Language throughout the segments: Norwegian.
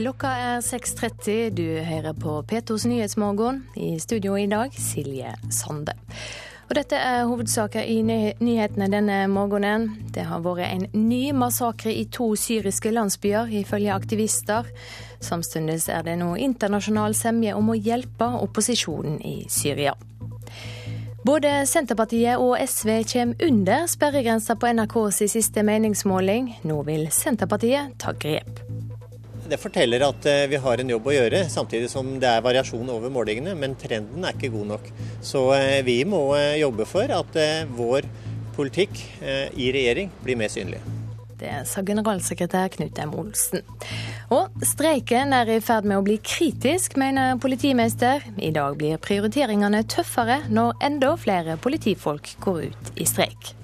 Klokka er 6.30. Du hører på P2s Nyhetsmorgen. I studio i dag Silje Sande. Og dette er hovedsaker i nyhetene denne morgenen. Det har vært en ny massakre i to syriske landsbyer, ifølge aktivister. Samtidig er det nå internasjonal semje om å hjelpe opposisjonen i Syria. Både Senterpartiet og SV kommer under sperregrensa på NRKs siste meningsmåling. Nå vil Senterpartiet ta grep. Det forteller at eh, vi har en jobb å gjøre, samtidig som det er variasjon over målingene. Men trenden er ikke god nok. Så eh, vi må eh, jobbe for at vår politikk i regjering blir mer synlig. Det sa generalsekretær Knut M. Olsen. Og streiken er i ferd med å bli kritisk, mener politimester. I dag blir prioriteringene tøffere når enda flere politifolk går ut i streik.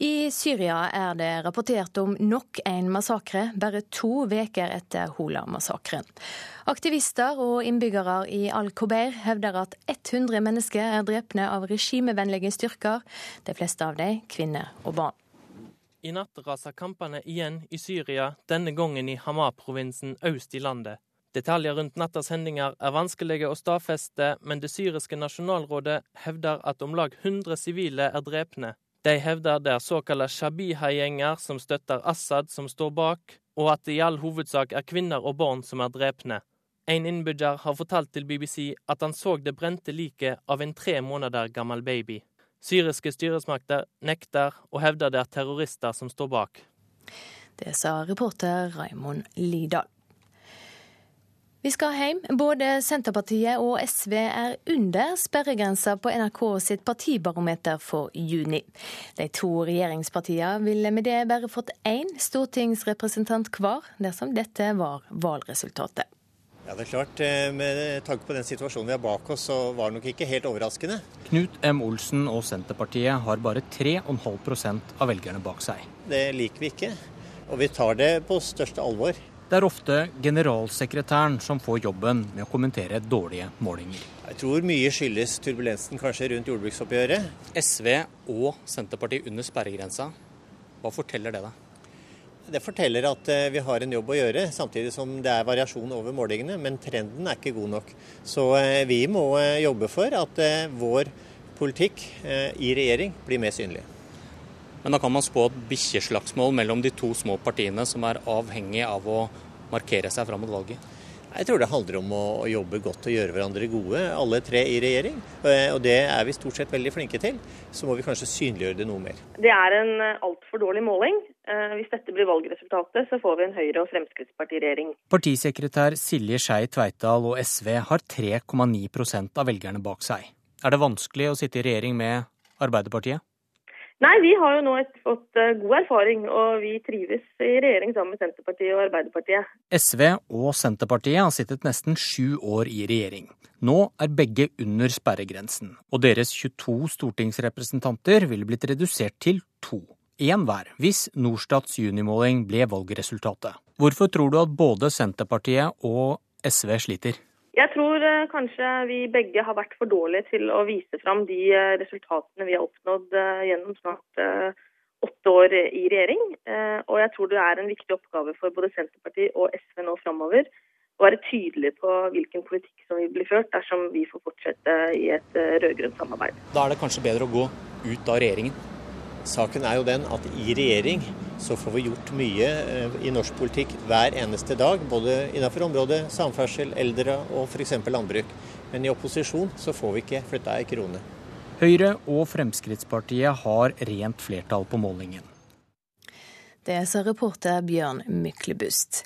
I Syria er det rapportert om nok en massakre, bare to uker etter Hola-massakren. Aktivister og innbyggere i Al-Kobeir hevder at 100 mennesker er drepne av regimevennlige styrker, de fleste av dem kvinner og barn. I natt raser kampene igjen i Syria, denne gangen i Hamar-provinsen øst i landet. Detaljer rundt nattas hendinger er vanskelige å stadfeste, men det syriske nasjonalrådet hevder at om lag 100 sivile er drepne. De hevder det er såkalte Shabiha-gjenger som støtter Assad som står bak, og at det i all hovedsak er kvinner og barn som er drepne. En innbygger har fortalt til BBC at han så det brente liket av en tre måneder gammel baby. Syriske styresmakter nekter og hevder det er terrorister som står bak. Det sa reporter Raimond Lidal. Vi skal hjem. Både Senterpartiet og SV er under sperregrensa på NRK sitt partibarometer for juni. De to regjeringspartiene ville med det bare fått én stortingsrepresentant hver, dersom dette var valgresultatet. Ja, det er klart. Eh, med tanke på den situasjonen vi har bak oss, så var det nok ikke helt overraskende. Knut M. Olsen og Senterpartiet har bare 3,5% av velgerne bak seg. Det liker vi ikke, og vi tar det på største alvor. Det er ofte generalsekretæren som får jobben med å kommentere dårlige målinger. Jeg tror mye skyldes turbulensen kanskje rundt jordbruksoppgjøret. SV og Senterpartiet under sperregrensa. Hva forteller det deg? Det forteller at eh, vi har en jobb å gjøre, samtidig som det er variasjon over målingene. Men trenden er ikke god nok. Så eh, vi må eh, jobbe for at vår politikk i regjering blir mer synlig. Men da kan man spå et bikkjeslagsmål mellom de to små partiene som er avhengig av å markere seg fram mot valget? Jeg tror det handler om å jobbe godt og gjøre hverandre gode, alle tre i regjering. Eh, og det er vi stort sett veldig flinke til. Så må vi kanskje synliggjøre det noe mer. Det er en eh, altfor dårlig måling. Eh, hvis dette blir valgresultatet, så får vi en Høyre- og Fremskrittsparti-regjering. Partisekretær Silje Skei Tveitdal og SV har 3,9% av velgerne bak seg. Er det vanskelig å sitte i regjering med Arbeiderpartiet? Nei, vi har jo nå et, fått uh, god erfaring, og vi trives i regjering sammen med Senterpartiet og Arbeiderpartiet. SV og Senterpartiet har sittet nesten sju år i regjering. Nå er begge under sperregrensen, og deres 22 stortingsrepresentanter ville blitt redusert til to. Én hver, hvis Norstats junimåling ble valgresultatet. Hvorfor tror du at både Senterpartiet og SV sliter? Jeg tror eh, kanskje vi begge har vært for dårlige til å vise fram de eh, resultatene vi har oppnådd eh, gjennom snart åtte år i regjering. Og jeg tror det er en viktig oppgave for både Senterpartiet og SV nå framover å være tydelige på hvilken politikk som vil bli ført dersom vi får fortsette i et rød-grønt samarbeid. Da er det kanskje bedre å gå ut av regjeringen? Saken er jo den at i regjering så får vi gjort mye eh, i norsk politikk hver eneste dag. Både innenfor området samferdsel, eldre og f.eks. landbruk. Men i opposisjon så får vi ikke flytta ei krone. Høyre og Fremskrittspartiet har rent flertall på målingen. Det sa reporter Bjørn Myklebust.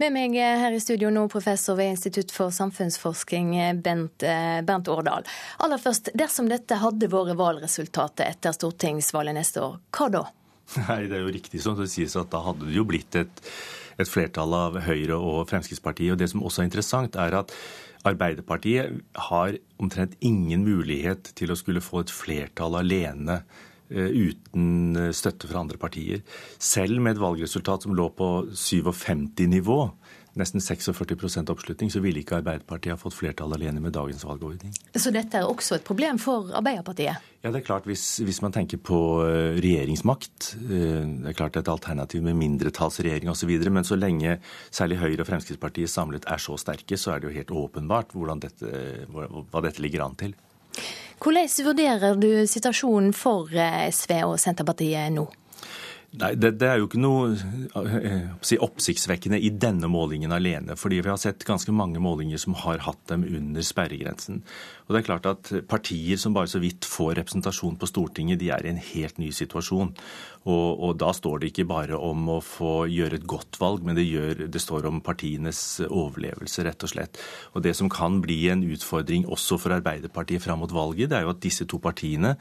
Med meg her i studio nå professor ved Institutt for samfunnsforskning, Bent, Bent Årdal. Aller først, dersom dette hadde vært valgresultatet etter stortingsvalget neste år, hva da? Nei, Det er jo riktig som det sies at da hadde det jo blitt et, et flertall av Høyre og Fremskrittspartiet. Og Det som også er interessant, er at Arbeiderpartiet har omtrent ingen mulighet til å skulle få et flertall alene Eh, uten eh, støtte fra andre partier. Selv med et valgresultat som lå på 57-nivå, nesten 46% oppslutning, så ville ikke Arbeiderpartiet ha fått flertall alene med dagens valgordning. Så dette er også et problem for Arbeiderpartiet? Ja, det er klart hvis, hvis man tenker på eh, regjeringsmakt. Eh, det er klart et alternativ med mindretallsregjering osv. Men så lenge særlig Høyre og Fremskrittspartiet samlet er så sterke, så er det jo helt åpenbart dette, hva dette ligger an til. Hvordan vurderer du situasjonen for eh, SV og Senterpartiet nå? Nei, det, det, er jo ikke noe eh, si, oppsiktsvekkende i denne målingen alene. fordi vi har sett ganske mange målinger som har hatt dem under sperregrensen. Og det er klart at Partier som bare så vidt får representasjon på Stortinget, de er i en helt ny situasjon. Og, og da står det ikke bare om å få gjøre et godt valg, men det, gjør, det står om partienes overlevelse, rett og slett. Og Det som kan bli en utfordring også for Arbeiderpartiet fram mot valget, det er jo at disse to partiene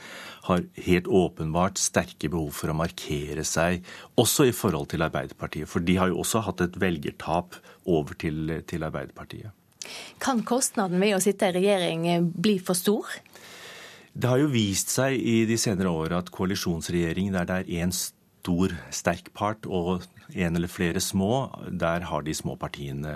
har helt åpenbart sterke behov for å markere seg også i forhold til Arbeiderpartiet. For de har jo også hatt et velgertap over til, til Arbeiderpartiet. Kan kostnaden ved å sitte i regjering bli for stor? Det har jo vist seg i de senere år at koalisjonsregjering der det er én stor, sterk part og en eller flere små, der har de små partiene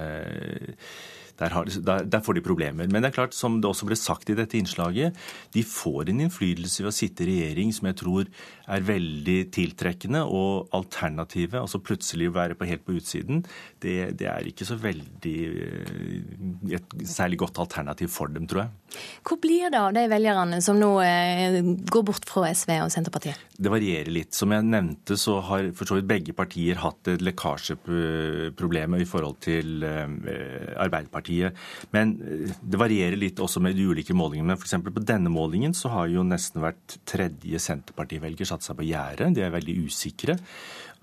der, har, der, der, får de problemer. Men det er klart, som det også ble sagt i dette innslaget, de får en innflytelse ved å sitte i regjering som jeg tror er veldig tiltrekkende. Og alternativet, altså plutselig å være på helt på utsiden, det, det er ikke så veldig eh, et særlig godt alternativ for dem, tror jeg. Hvor blir det av de velgerne som nå eh, går bort fra SV og Senterpartiet? Det varierer litt. Som jeg nevnte, så har for så vidt begge partier hatt et lekkasjeproblem i forhold til eh, Arbeiderpartiet partiet. Men eh, det varierer litt også med de ulike målingene. Men f.eks. på denne målingen så har jo nesten hvert tredje Senterpartivelger satt seg på gjerdet. De er veldig usikre.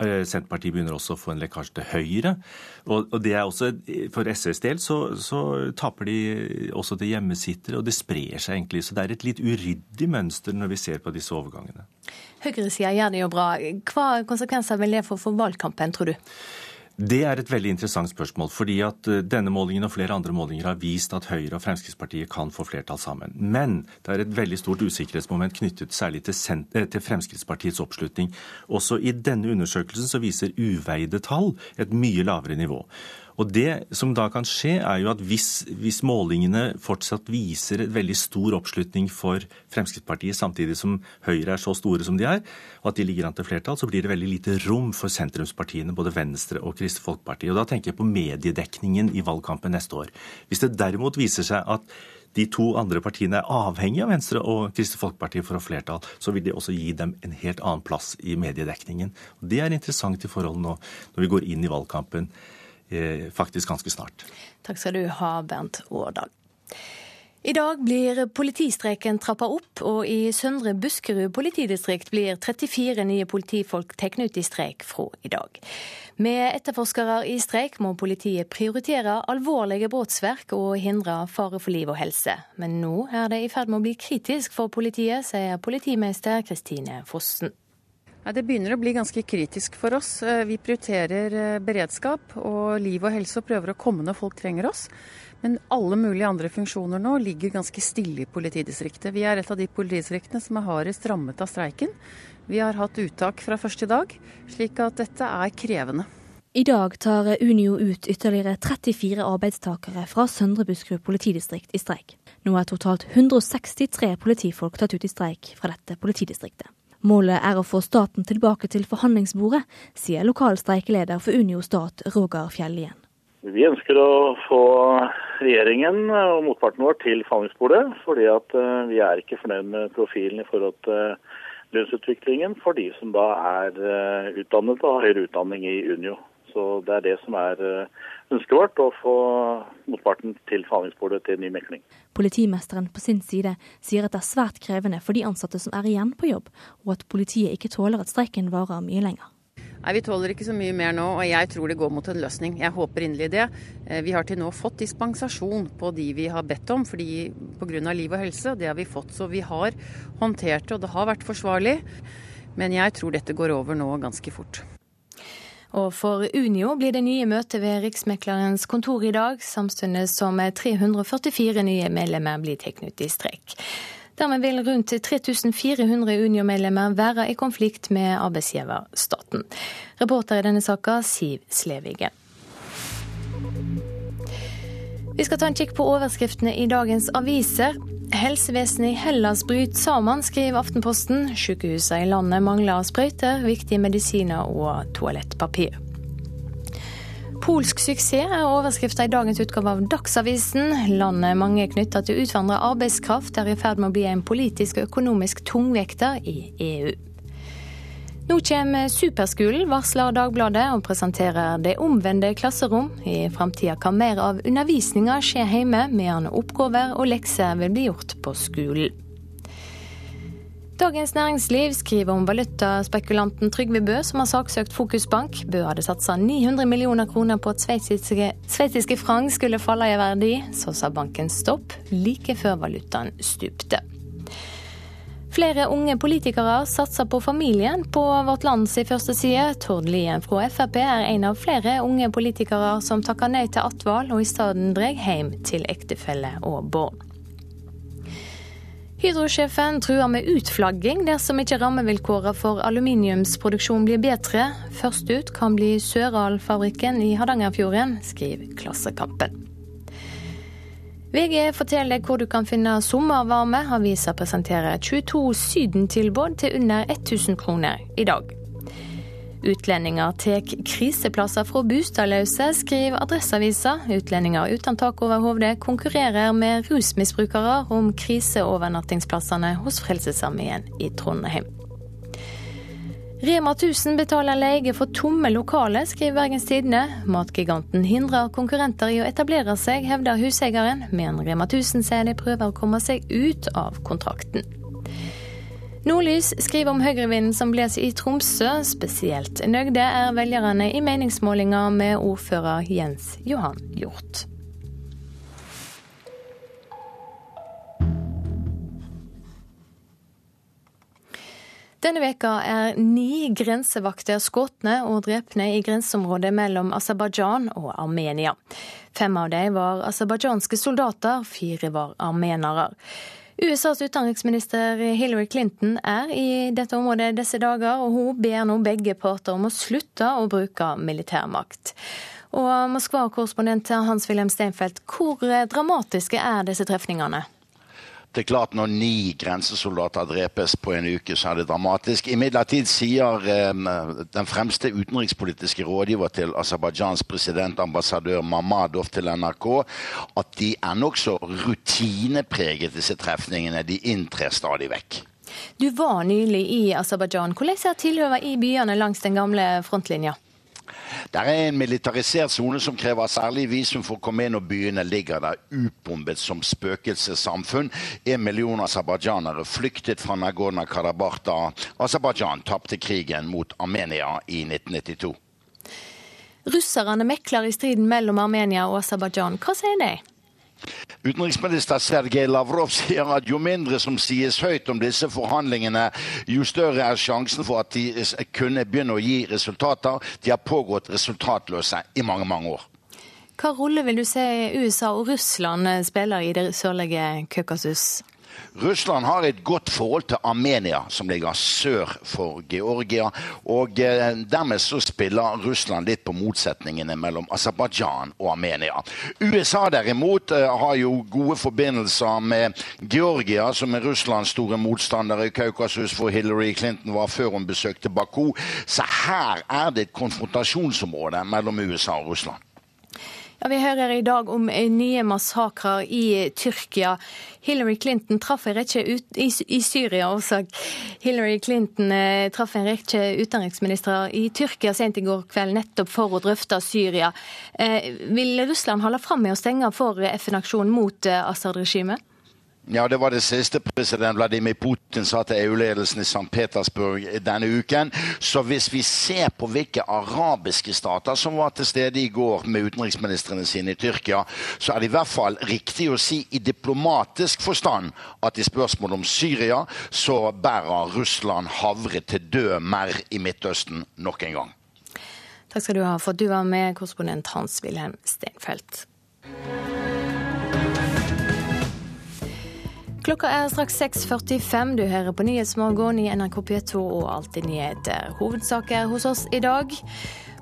Eh, Senterpartiet begynner også å få en lekkasje til Høyre. Og, det er også, For SVs del så, så taper de også til hjemmesittere, og det sprer seg egentlig. Så det er et litt uryddig mønster når vi ser på disse overgangene. Høyresida gjør det jo bra. Hva konsekvenser vil det få for valgkampen, tror du? Det er et veldig interessant spørsmål. fordi at eh, Denne målingen og flere andre målinger har vist at Høyre og Fremskrittspartiet kan få flertall sammen. Men det er et veldig stort usikkerhetsmoment knyttet særlig til, eh, til Fremskrittspartiets oppslutning. Også i denne undersøkelsen så viser uveide tall et mye lavere nivå. Og Det som da kan skje, er jo at hvis, hvis målingene fortsatt viser et veldig stor oppslutning for Fremskrittspartiet, samtidig som Høyre er så store som de er, og at de ligger an til flertall, så blir det veldig lite rom for sentrumspartiene, både Venstre og Kristelig Folkeparti. Og Da tenker jeg på mediedekningen i valgkampen neste år. Hvis det derimot viser seg at de to andre partiene er avhengig av Venstre og Kristelig Folkeparti for å ha flertall, så vil det også gi dem en helt annen plass i mediedekningen. Og Det er interessant i forhold nå når vi går inn i valgkampen. Eh, faktisk ganske snart. Takk skal du ha, Bernt Årdal. I dag blir politistreiken trappa opp, og i Søndre Buskerud politidistrikt blir 34 nye politifolk tatt ut i streik fra i dag. Med etterforskere i streik må politiet prioritere alvorlige brottsverk og hindre fare for liv og helse. Men nå er det i ferd med å bli kritisk for politiet, sier politimester Kristine Fossen. Det begynner å bli ganske kritisk for oss. Eh, vi prioriterer eh, beredskap og liv og helse og prøver å komme når folk trenger oss. Men alle mulige andre funksjoner nå ligger ganske stille i politidistriktet. Vi er et av de politidistriktene som er hardest rammet av streiken. Vi har hatt uttak fra første dag, slik at dette er krevende. I dag tar Unio ut ytterligere 34 arbeidstakere fra Søndre Buskerud politidistrikt i streik. Nå er totalt 163 politifolk tatt ut i streik fra dette politidistriktet. Målet er å få staten tilbake til forhandlingsbordet, sier lokal streikeleder for Unio Stat, Roger Fjellien. Vi ønsker å få regjeringen og motparten vår til forhandlingsbordet, fordi eh, vi er ikke fornøyd med profilen i forhold til lønnsutviklingen for de som da er eh, utdannet og har høyere utdanning i Unio. Så det er det som er eh, ønsket vårt, å få motparten til forhandlingsbordet til ny mekling. Politimesteren på sin side sier at det er svært krevende for de ansatte som er igjen på jobb, og at politiet ikke tåler at streiken varer mye lenger. Nei, Vi tåler ikke så mye mer nå, og jeg tror det går mot en løsning. Jeg håper inderlig det. Eh, vi har til nå fått dispensasjon på de vi har bedt om, fordi pga. liv og helse. Det har vi fått, så vi har håndtert det, og det har vært forsvarlig. Men jeg tror dette går over nå ganske fort. Og for Unio blir det nye møte ved Riksmeklerens kontor i dag, samtidig som 344 nye medlemmer blir tatt ut i streik. Dermed vil rundt 3400 Unio-medlemmer være i konflikt med arbeidsgiver staten. Reporter i denne saka, Siv Slevige. Vi skal ta en kikk på overskriftene i dagens aviser. Helsevesenet i Hellas bryter sammen, skriver Aftenposten. Sykehusene i landet mangler sprøyter, viktige medisiner og toalettpapir. Polsk suksess er overskriften i dagens utgave av Dagsavisen. Landet mange knytta til utvandra arbeidskraft er i ferd med å bli en politisk og økonomisk tungvekter i EU. Nå kommer Superskolen, varsler Dagbladet, og presenterer det omvendte klasserom. I framtida kan mer av undervisninga skje hjemme, mens oppgaver og lekser vil bli gjort på skolen. Dagens Næringsliv skriver om valutaspekulanten Trygve Bø, som har saksøkt Fokusbank. Bø hadde satsa 900 millioner kroner på at sveitsiske, sveitsiske franc skulle falle i verdi. Så sa banken stopp, like før valutaen stupte. Flere unge politikere satser på familien på Vårt Lands første side. Tord Lien fra Frp er en av flere unge politikere som takker nei til attval, og i stedet drar hjem til ektefelle og barn. Hydro-sjefen truer med utflagging dersom ikke rammevilkårene for aluminiumsproduksjon blir bedre. Først ut kan bli Søral-fabrikken i Hardangerfjorden, skriver Klassekampen. VG forteller hvor du kan finne sommervarme. Avisa presenterer 22 sydentilbud til under 1000 kroner i dag. Utlendinger tar kriseplasser fra bostadløse, skriver Adresseavisa. Utlendinger uten tak over hodet konkurrerer med rusmisbrukere om kriseovernattingsplassene hos Frelsesarmeen i Trondheim. Rema 1000 betaler leie for tomme lokaler, skriver Bergens Tidende. Matgiganten hindrer konkurrenter i å etablere seg, hevder huseieren, men Rema 1000 sier de prøver å komme seg ut av kontrakten. Nordlys skriver om høyrevinden som blåser i Tromsø. Spesielt nøgde er velgerne i meningsmålinga med ordfører Jens Johan Hjort. Denne veka er ni grensevakter skutt og drepne i grenseområdet mellom Aserbajdsjan og Armenia. Fem av dem var aserbajdsjanske soldater, fire var armenere. USAs utenriksminister Hillary Clinton er i dette området disse dager, og hun ber nå begge parter om å slutte å bruke militærmakt. Og Moskva-korrespondent Hans-Wilhelm Steinfeld, hvor dramatiske er disse trefningene? Det er klart Når ni grensesoldater drepes på en uke, så er det dramatisk. Imidlertid sier eh, den fremste utenrikspolitiske rådgiver til Aserbajdsjans president, ambassadør Mamadov, til NRK at de er nokså rutinepreget, disse trefningene. De inntrer stadig vekk. Du var nylig i Aserbajdsjan. Hvordan ser tilhøvet i byene langs den gamle frontlinja? Det er en militarisert sone som krever særlig visum for å komme inn, og byene ligger der utbombet som spøkelsessamfunn. En million aserbajdsjanere flyktet fra Nagorno-Karabakh da Aserbajdsjan tapte krigen mot Armenia i 1992. Russerne mekler i striden mellom Armenia og Aserbajdsjan. Hva sier de? Utenriksminister Sergej Lavrov sier at jo mindre som sies høyt om disse forhandlingene, jo større er sjansen for at de kunne begynne å gi resultater. De har pågått resultatløse i mange, mange år. Hva rolle vil du se USA og Russland spiller i det sørlige Kaukasus? Russland har et godt forhold til Armenia, som ligger sør for Georgia. Og eh, dermed så spiller Russland litt på motsetningene mellom Aserbajdsjan og Armenia. USA derimot eh, har jo gode forbindelser med Georgia, som er Russlands store motstander i Kaukasus, hvor Hillary Clinton var før hun besøkte Baku. Så her er det et konfrontasjonsområde mellom USA og Russland. Ja, Vi hører i dag om nye massakrer i Tyrkia. Hillary Clinton traff en rekke ut, i, i, Syria også. Hillary Clinton eh, traff en rekke utenriksministre i Tyrkia sent i går kveld nettopp for å drøfte Syria. Eh, vil Russland holde fram med å stenge for FN-aksjonen mot eh, Assad-regimet? Ja, det var det siste president Vladimir Putin sa til EU-ledelsen i St. Petersburg denne uken. Så hvis vi ser på hvilke arabiske stater som var til stede i går med utenriksministrene sine i Tyrkia, så er det i hvert fall riktig å si i diplomatisk forstand at i spørsmål om Syria så bærer Russland havre til død merr i Midtøsten nok en gang. Takk skal du ha for at du var med, korrespondent Hans-Wilhelm Steinfeld. Klokka er straks 6.45. Du hører på Nyhetsmorgen i NRK P2 og Alltid nyheter. Hovedsaker hos oss i dag.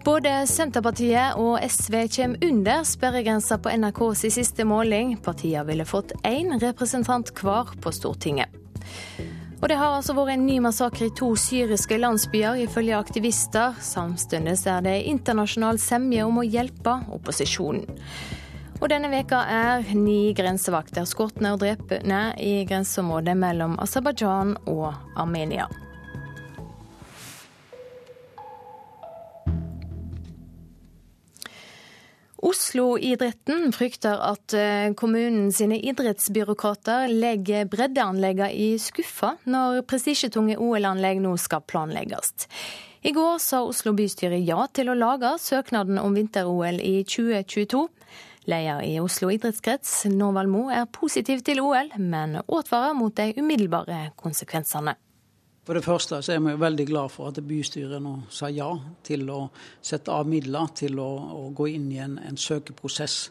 Både Senterpartiet og SV kommer under sperregrensa på NRKs siste måling. Partiene ville fått én representant hver på Stortinget. Og Det har altså vært en ny massakre i to syriske landsbyer, ifølge aktivister. Samtidig er det internasjonal semje om å hjelpe opposisjonen. Og denne veka er ni grensevakter skutt og drepne i grenseområdet mellom Aserbajdsjan og Armenia. Oslo-idretten frykter at eh, kommunen sine idrettsbyråkrater legger breddeanleggene i skuffa når prestisjetunge OL-anlegg nå skal planlegges. I går sa Oslo bystyre ja til å lage søknaden om vinter-OL i 2022. Leder i Oslo idrettskrets, Norvald Mo, er positiv til OL, men advarer mot de umiddelbare konsekvensene. For det første så er vi veldig glad for at bystyret nå sa ja til å sette av midler til å, å gå inn i en, en, søkeprosess.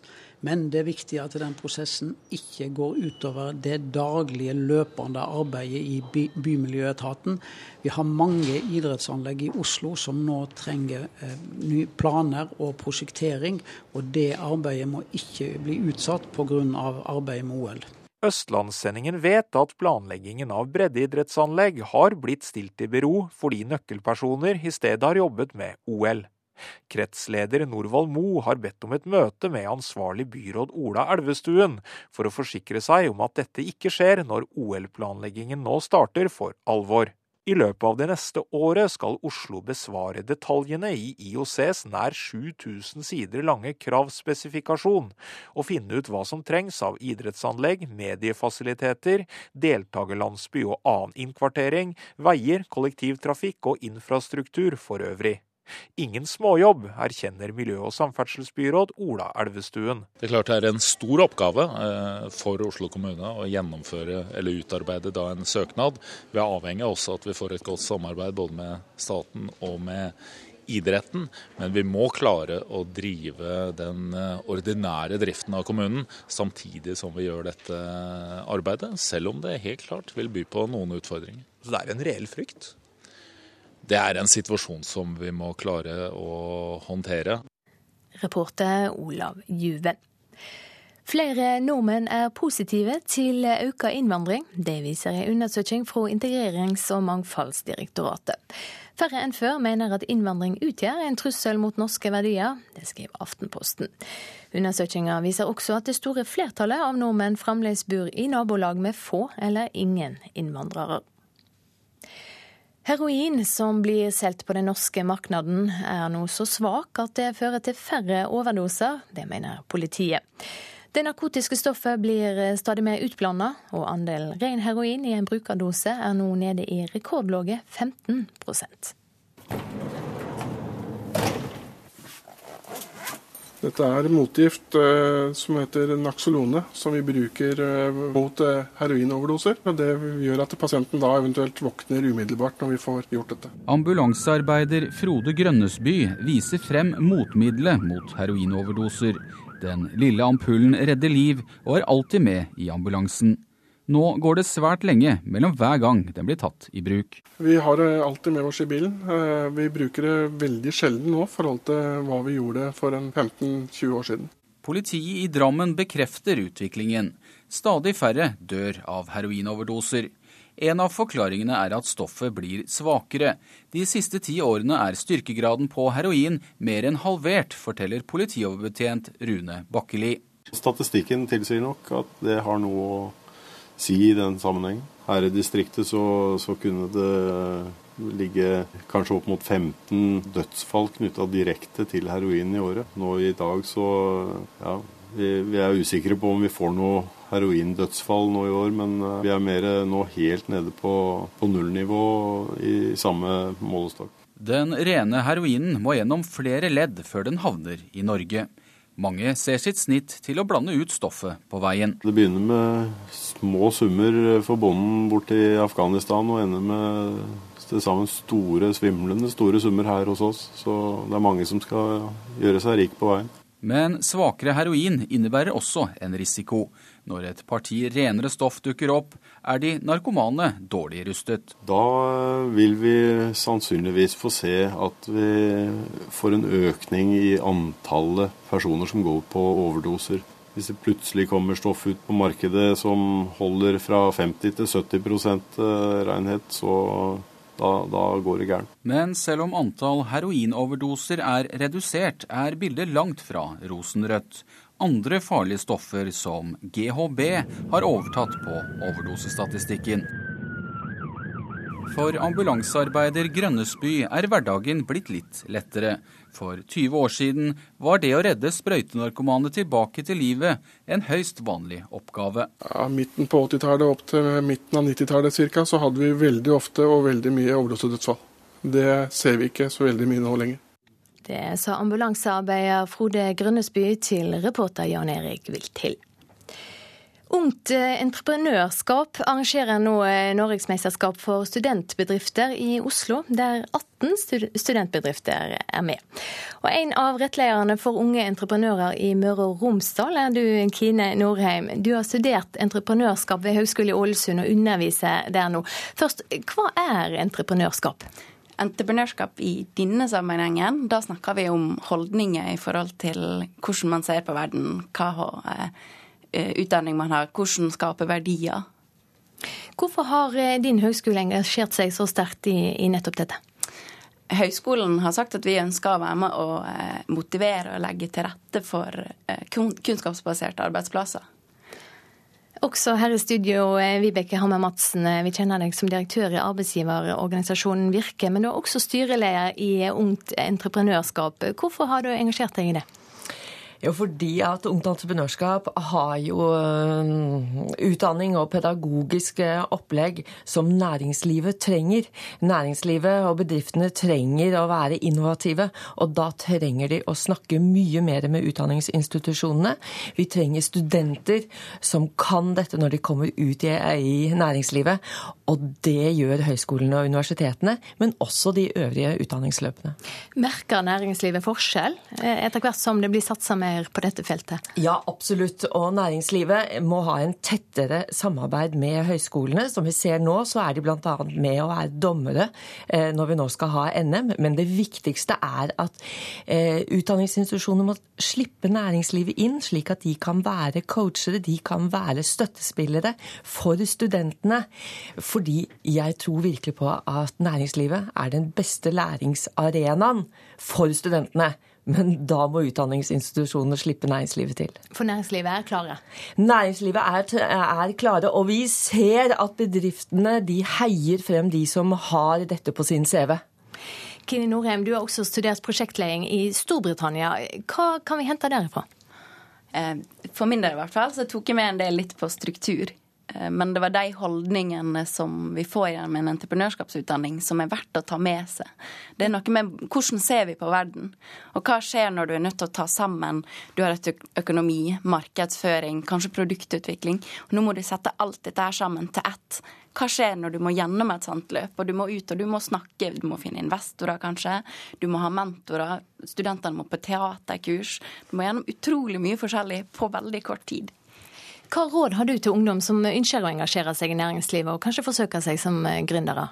Men det er viktig at den prosessen ikke går utover det daglige, løpende arbeidet i by, Bymiljøetaten. Vi har mange idrettsanlegg i Oslo som nå trenger eh, planer og prosjektering. Og det arbeidet må ikke bli utsatt pga. arbeidet med OL. Østlandssendingen vet at planleggingen av breddeidrettsanlegg har blitt stilt i bero fordi nøkkelpersoner i stedet har jobbet med OL. Kretsleder Norvald Mo har bedt om et møte med ansvarlig byråd Ola Elvestuen for å forsikre seg om at dette ikke skjer når OL-planleggingen nå starter for alvor. I løpet av det neste året skal Oslo besvare detaljene i IOCs nær 7000 sider lange kravspesifikasjon, og finne ut hva som trengs av idrettsanlegg, mediefasiliteter, deltakerlandsby og annen innkvartering, veier, kollektivtrafikk og infrastruktur for øvrig. Ingen småjobb, erkjenner miljø- og samferdselsbyråd Ola Elvestuen. Det er klart det er en stor oppgave eh, for Oslo kommune å gjennomføre eller utarbeide da en søknad. Vi er avhengig også av at vi får et godt samarbeid både med staten og med idretten, men vi må klare å drive den eh, ordinære driften av kommunen samtidig som vi gjør dette arbeidet, selv om det helt klart vil by på noen utfordringer. Så det er en reell frykt? Det er en situasjon som vi må klare å håndtere. Reporter Olav Juve. Flere nordmenn er positive til økt innvandring. Det viser en undersøking fra Integrerings- og mangfoldsdirektoratet. Færre enn før mener at innvandring utgjør en trussel mot norske verdier. Det skriver Aftenposten. Undersøkelsen viser også at det store flertallet av nordmenn fremdeles bor i nabolag med få eller ingen innvandrere. Heroin som blir solgt på den norske markedet er nå så svak at det fører til færre overdoser. Det mener politiet. Det narkotiske stoffet blir stadig mer utblanda, og andelen ren heroin i en brukerdose er nå nede i rekordlave 15 Dette er motgift eh, som heter Naxolone, som vi bruker eh, mot eh, heroinoverdoser. Det gjør at pasienten da eventuelt våkner umiddelbart når vi får gjort dette. Ambulansearbeider Frode Grønnesby viser frem motmiddelet mot heroinoverdoser. Den lille ampullen redder liv og er alltid med i ambulansen. Nå går det svært lenge mellom hver gang den blir tatt i bruk. Vi har det alltid med oss i bilen. Eh, vi bruker det veldig sjelden nå i forhold til hva vi gjorde for 15-20 år siden. Politiet i Drammen bekrefter utviklingen. Stadig færre dør av heroinoverdoser. En av forklaringene er at stoffet blir svakere. De siste ti årene er styrkegraden på heroin mer enn halvert, forteller politioverbetjent Rune Bakkeli. Statistikken tilsier nok at det har noe å si i den sammenhengen. Her i distriktet så, så kunne det ligge kanskje opp mot 15 dødsfall knytta direkte til heroin i året. Nå i dag så ja, vi, vi er usikre på om vi får noe heroindødsfall nå i år, men eh, vi er mer nå helt nede på, på nullnivå i samme målestokk. Den rene heroinen må gjennom flere ledd før den havner i Norge. Mange ser sitt snitt til å blande ut stoffet på veien. Det begynner med små summer for bonden bort i Afghanistan og ender med til sammen store, svimlende store summer her hos oss. Så det er mange som skal gjøre seg rik på veien. Men svakere heroin innebærer også en risiko. Når et parti renere stoff dukker opp, er de narkomane dårlig rustet. Da vil vi sannsynligvis få se at vi får en økning i antallet personer som går på overdoser. Hvis det plutselig kommer stoff ut på markedet som holder fra 50 til 70 eh, renhet, så da, da, går det gærent. Men selv om antall heroinoverdoser er redusert, er bildet langt fra rosenrødt. Andre farlige stoffer som GHB har overtatt på overdosestatistikken. For ambulansearbeider Grønnesby er hverdagen blitt litt lettere. For 20 år siden var det å redde sprøytenarkomane tilbake til livet en høyst vanlig oppgave. Ja, midten på 80-tallet opp til midten av 90-tallet ca. så hadde vi veldig ofte og veldig mye overdosedødsfall. Det ser vi ikke så veldig mye nå lenger. Det sa ambulansearbeider Frode Grønnesby til reporter Jan Erik Vilthild. Ungt eh, entreprenørskap arrangerer nå eh, Norgesmesterskap for studentbedrifter i Oslo, der 18 studentbedrifter er med. Og En av rettlederne for unge entreprenører i Møre og Romsdal er du, Kine Norheim. Du har studert entreprenørskap ved Høgskolen i Ålesund og underviser der nå. Først, hva er entreprenørskap? Entreprenørskap i denne sammenhengen, da snakker vi om holdninger i forhold til hvordan man ser på verden. hva Eh, utdanning man har, hvordan skape verdier. Hvorfor har eh, din høgskole engasjert seg så sterkt i, i, nettopp dette? Høyskolen har sagt at vi ønsker å være med eh, motivere og legge til rette for kunnskapsbaserte arbeidsplasser. Også her i studio, Vibeke Hammer Madsen, vi kjenner deg som direktør i arbeidsgiverorganisasjonen Virke, men du er også styreleder i Ungt entreprenørskap. Hvorfor har du engasjert deg i det? Jo, fordi at Ungt Entreprenørskap har jo øh, utdanning og pedagogiske opplegg som næringslivet trenger. Næringslivet og bedriftene trenger å være innovative, og da trenger de å snakke mye mer med utdanningsinstitusjonene. Vi trenger studenter som kan dette når de kommer ut i, i næringslivet, og det gjør høyskolene og universitetene, men også de øvrige utdanningsløpene. Merker næringslivet forskjell eh, etter hvert som det blir satsa med mer på dette feltet? Ja, absolutt. Og næringslivet må ha en tettere samarbeid med høyskolene. Som vi ser nå, så er de bl.a. med å være dommere eh, når vi nå skal ha NM. Men det viktigste er at eh, utdanningsinstitusjoner må slippe næringslivet inn, slik at de kan være coachere, de kan være støttespillere for studentene. Fordi jeg tror virkelig på at næringslivet er den beste læringsarenaen for studentene. Men da må utdanningsinstitusjonene slippe næringslivet til. For næringslivet er klare? Næringslivet er, er, klare. Og vi ser at bedriftene de heier frem de som har dette på sin CV. Kini Norheim, du har også studert prosjektleding i Storbritannia. Hva kan vi hente derifra? Eh, for min del i hvert fall, så tok jeg med en del litt på struktur. Eh, men det var de holdningene som vi får gjennom en entreprenørskapsutdanning, som er verdt å ta med seg. Det er noe med hvordan ser vi på verden, og hva skjer når du er nødt til å ta sammen Du har et økonomi, markedsføring, kanskje produktutvikling. og Nå må du sette alt dette her sammen til ett. Hva skjer når du må gjennom et sånt løp, og du må ut og du må snakke, du må finne investorer kanskje, du må ha mentorer, studentene må på teaterkurs. Du må gjennom utrolig mye forskjellig på veldig kort tid. Hva råd har du til ungdom som ønsker å engasjere seg i næringslivet, og kanskje forsøke seg som eh, gründere?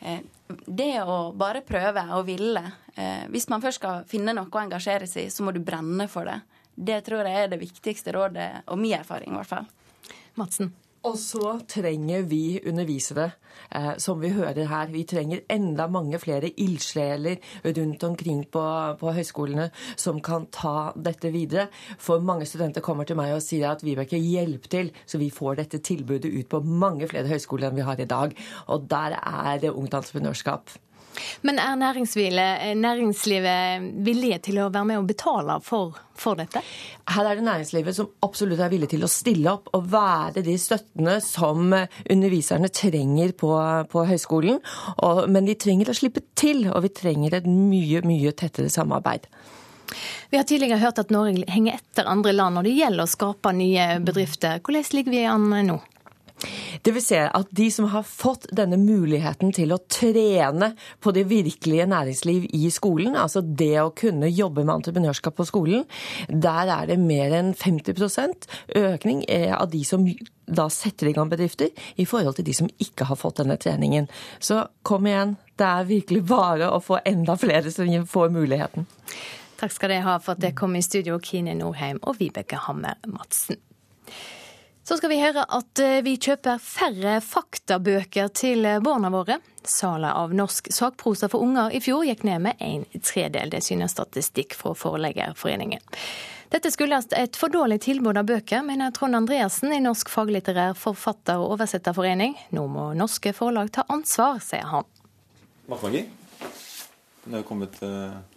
Eh, det å bare prøve og ville. Eh, hvis man først skal finne noe å engasjere seg i, så må du brenne for det. Det tror jeg er det viktigste rådet, og min erfaring i hvert fall. Madsen? Og så trenger vi undervisere, eh, som vi hører her. Vi trenger enda mange flere ildsjeler rundt omkring på, på, høyskolene som kan ta dette videre. For mange studenter kommer til meg og sier at Vibeke, hjelp til, så vi får dette tilbudet ut på mange flere høyskoler enn vi har i dag. Og der er det Ungt Entreprenørskap. Men er næringslivet villige til å være med og betale for, for, dette? Her er det næringslivet som absolutt er villig til å stille opp og være de støttene som underviserne trenger på, på høyskolen. Og, men de trenger å slippe til, og vi trenger et mye, mye tettere samarbeid. Vi har tidligere hørt at Norge henger etter andre land når det gjelder å skape nye bedrifter. Hvordan ligger vi an nå? Det vil si at de som har fått denne muligheten til å trene på det virkelige næringsliv i skolen, altså det å kunne jobbe med entreprenørskap på skolen, der er det mer enn 50% økning av de som da setter i gang bedrifter, i forhold til de som ikke har fått denne treningen. Så kom igjen, det er virkelig bare å få enda flere som får muligheten. Takk skal dere ha for at dere kom i studio, Kine Norheim og Vibeke Hammer Madsen. Så skal vi høre at eh, vi kjøper færre faktabøker til eh, barna våre. Salet av norsk sakprosa for unger i fjor gikk ned med en tredel. Det synes statistikk fra Forleggerforeningen. Dette skyldes et for dårlig tilbud av bøker, mener Trond Andreassen i Norsk faglitterær forfatter- og oversetterforening. Nå må norske forlag ta ansvar, sier han. Det Den er jo kommet andre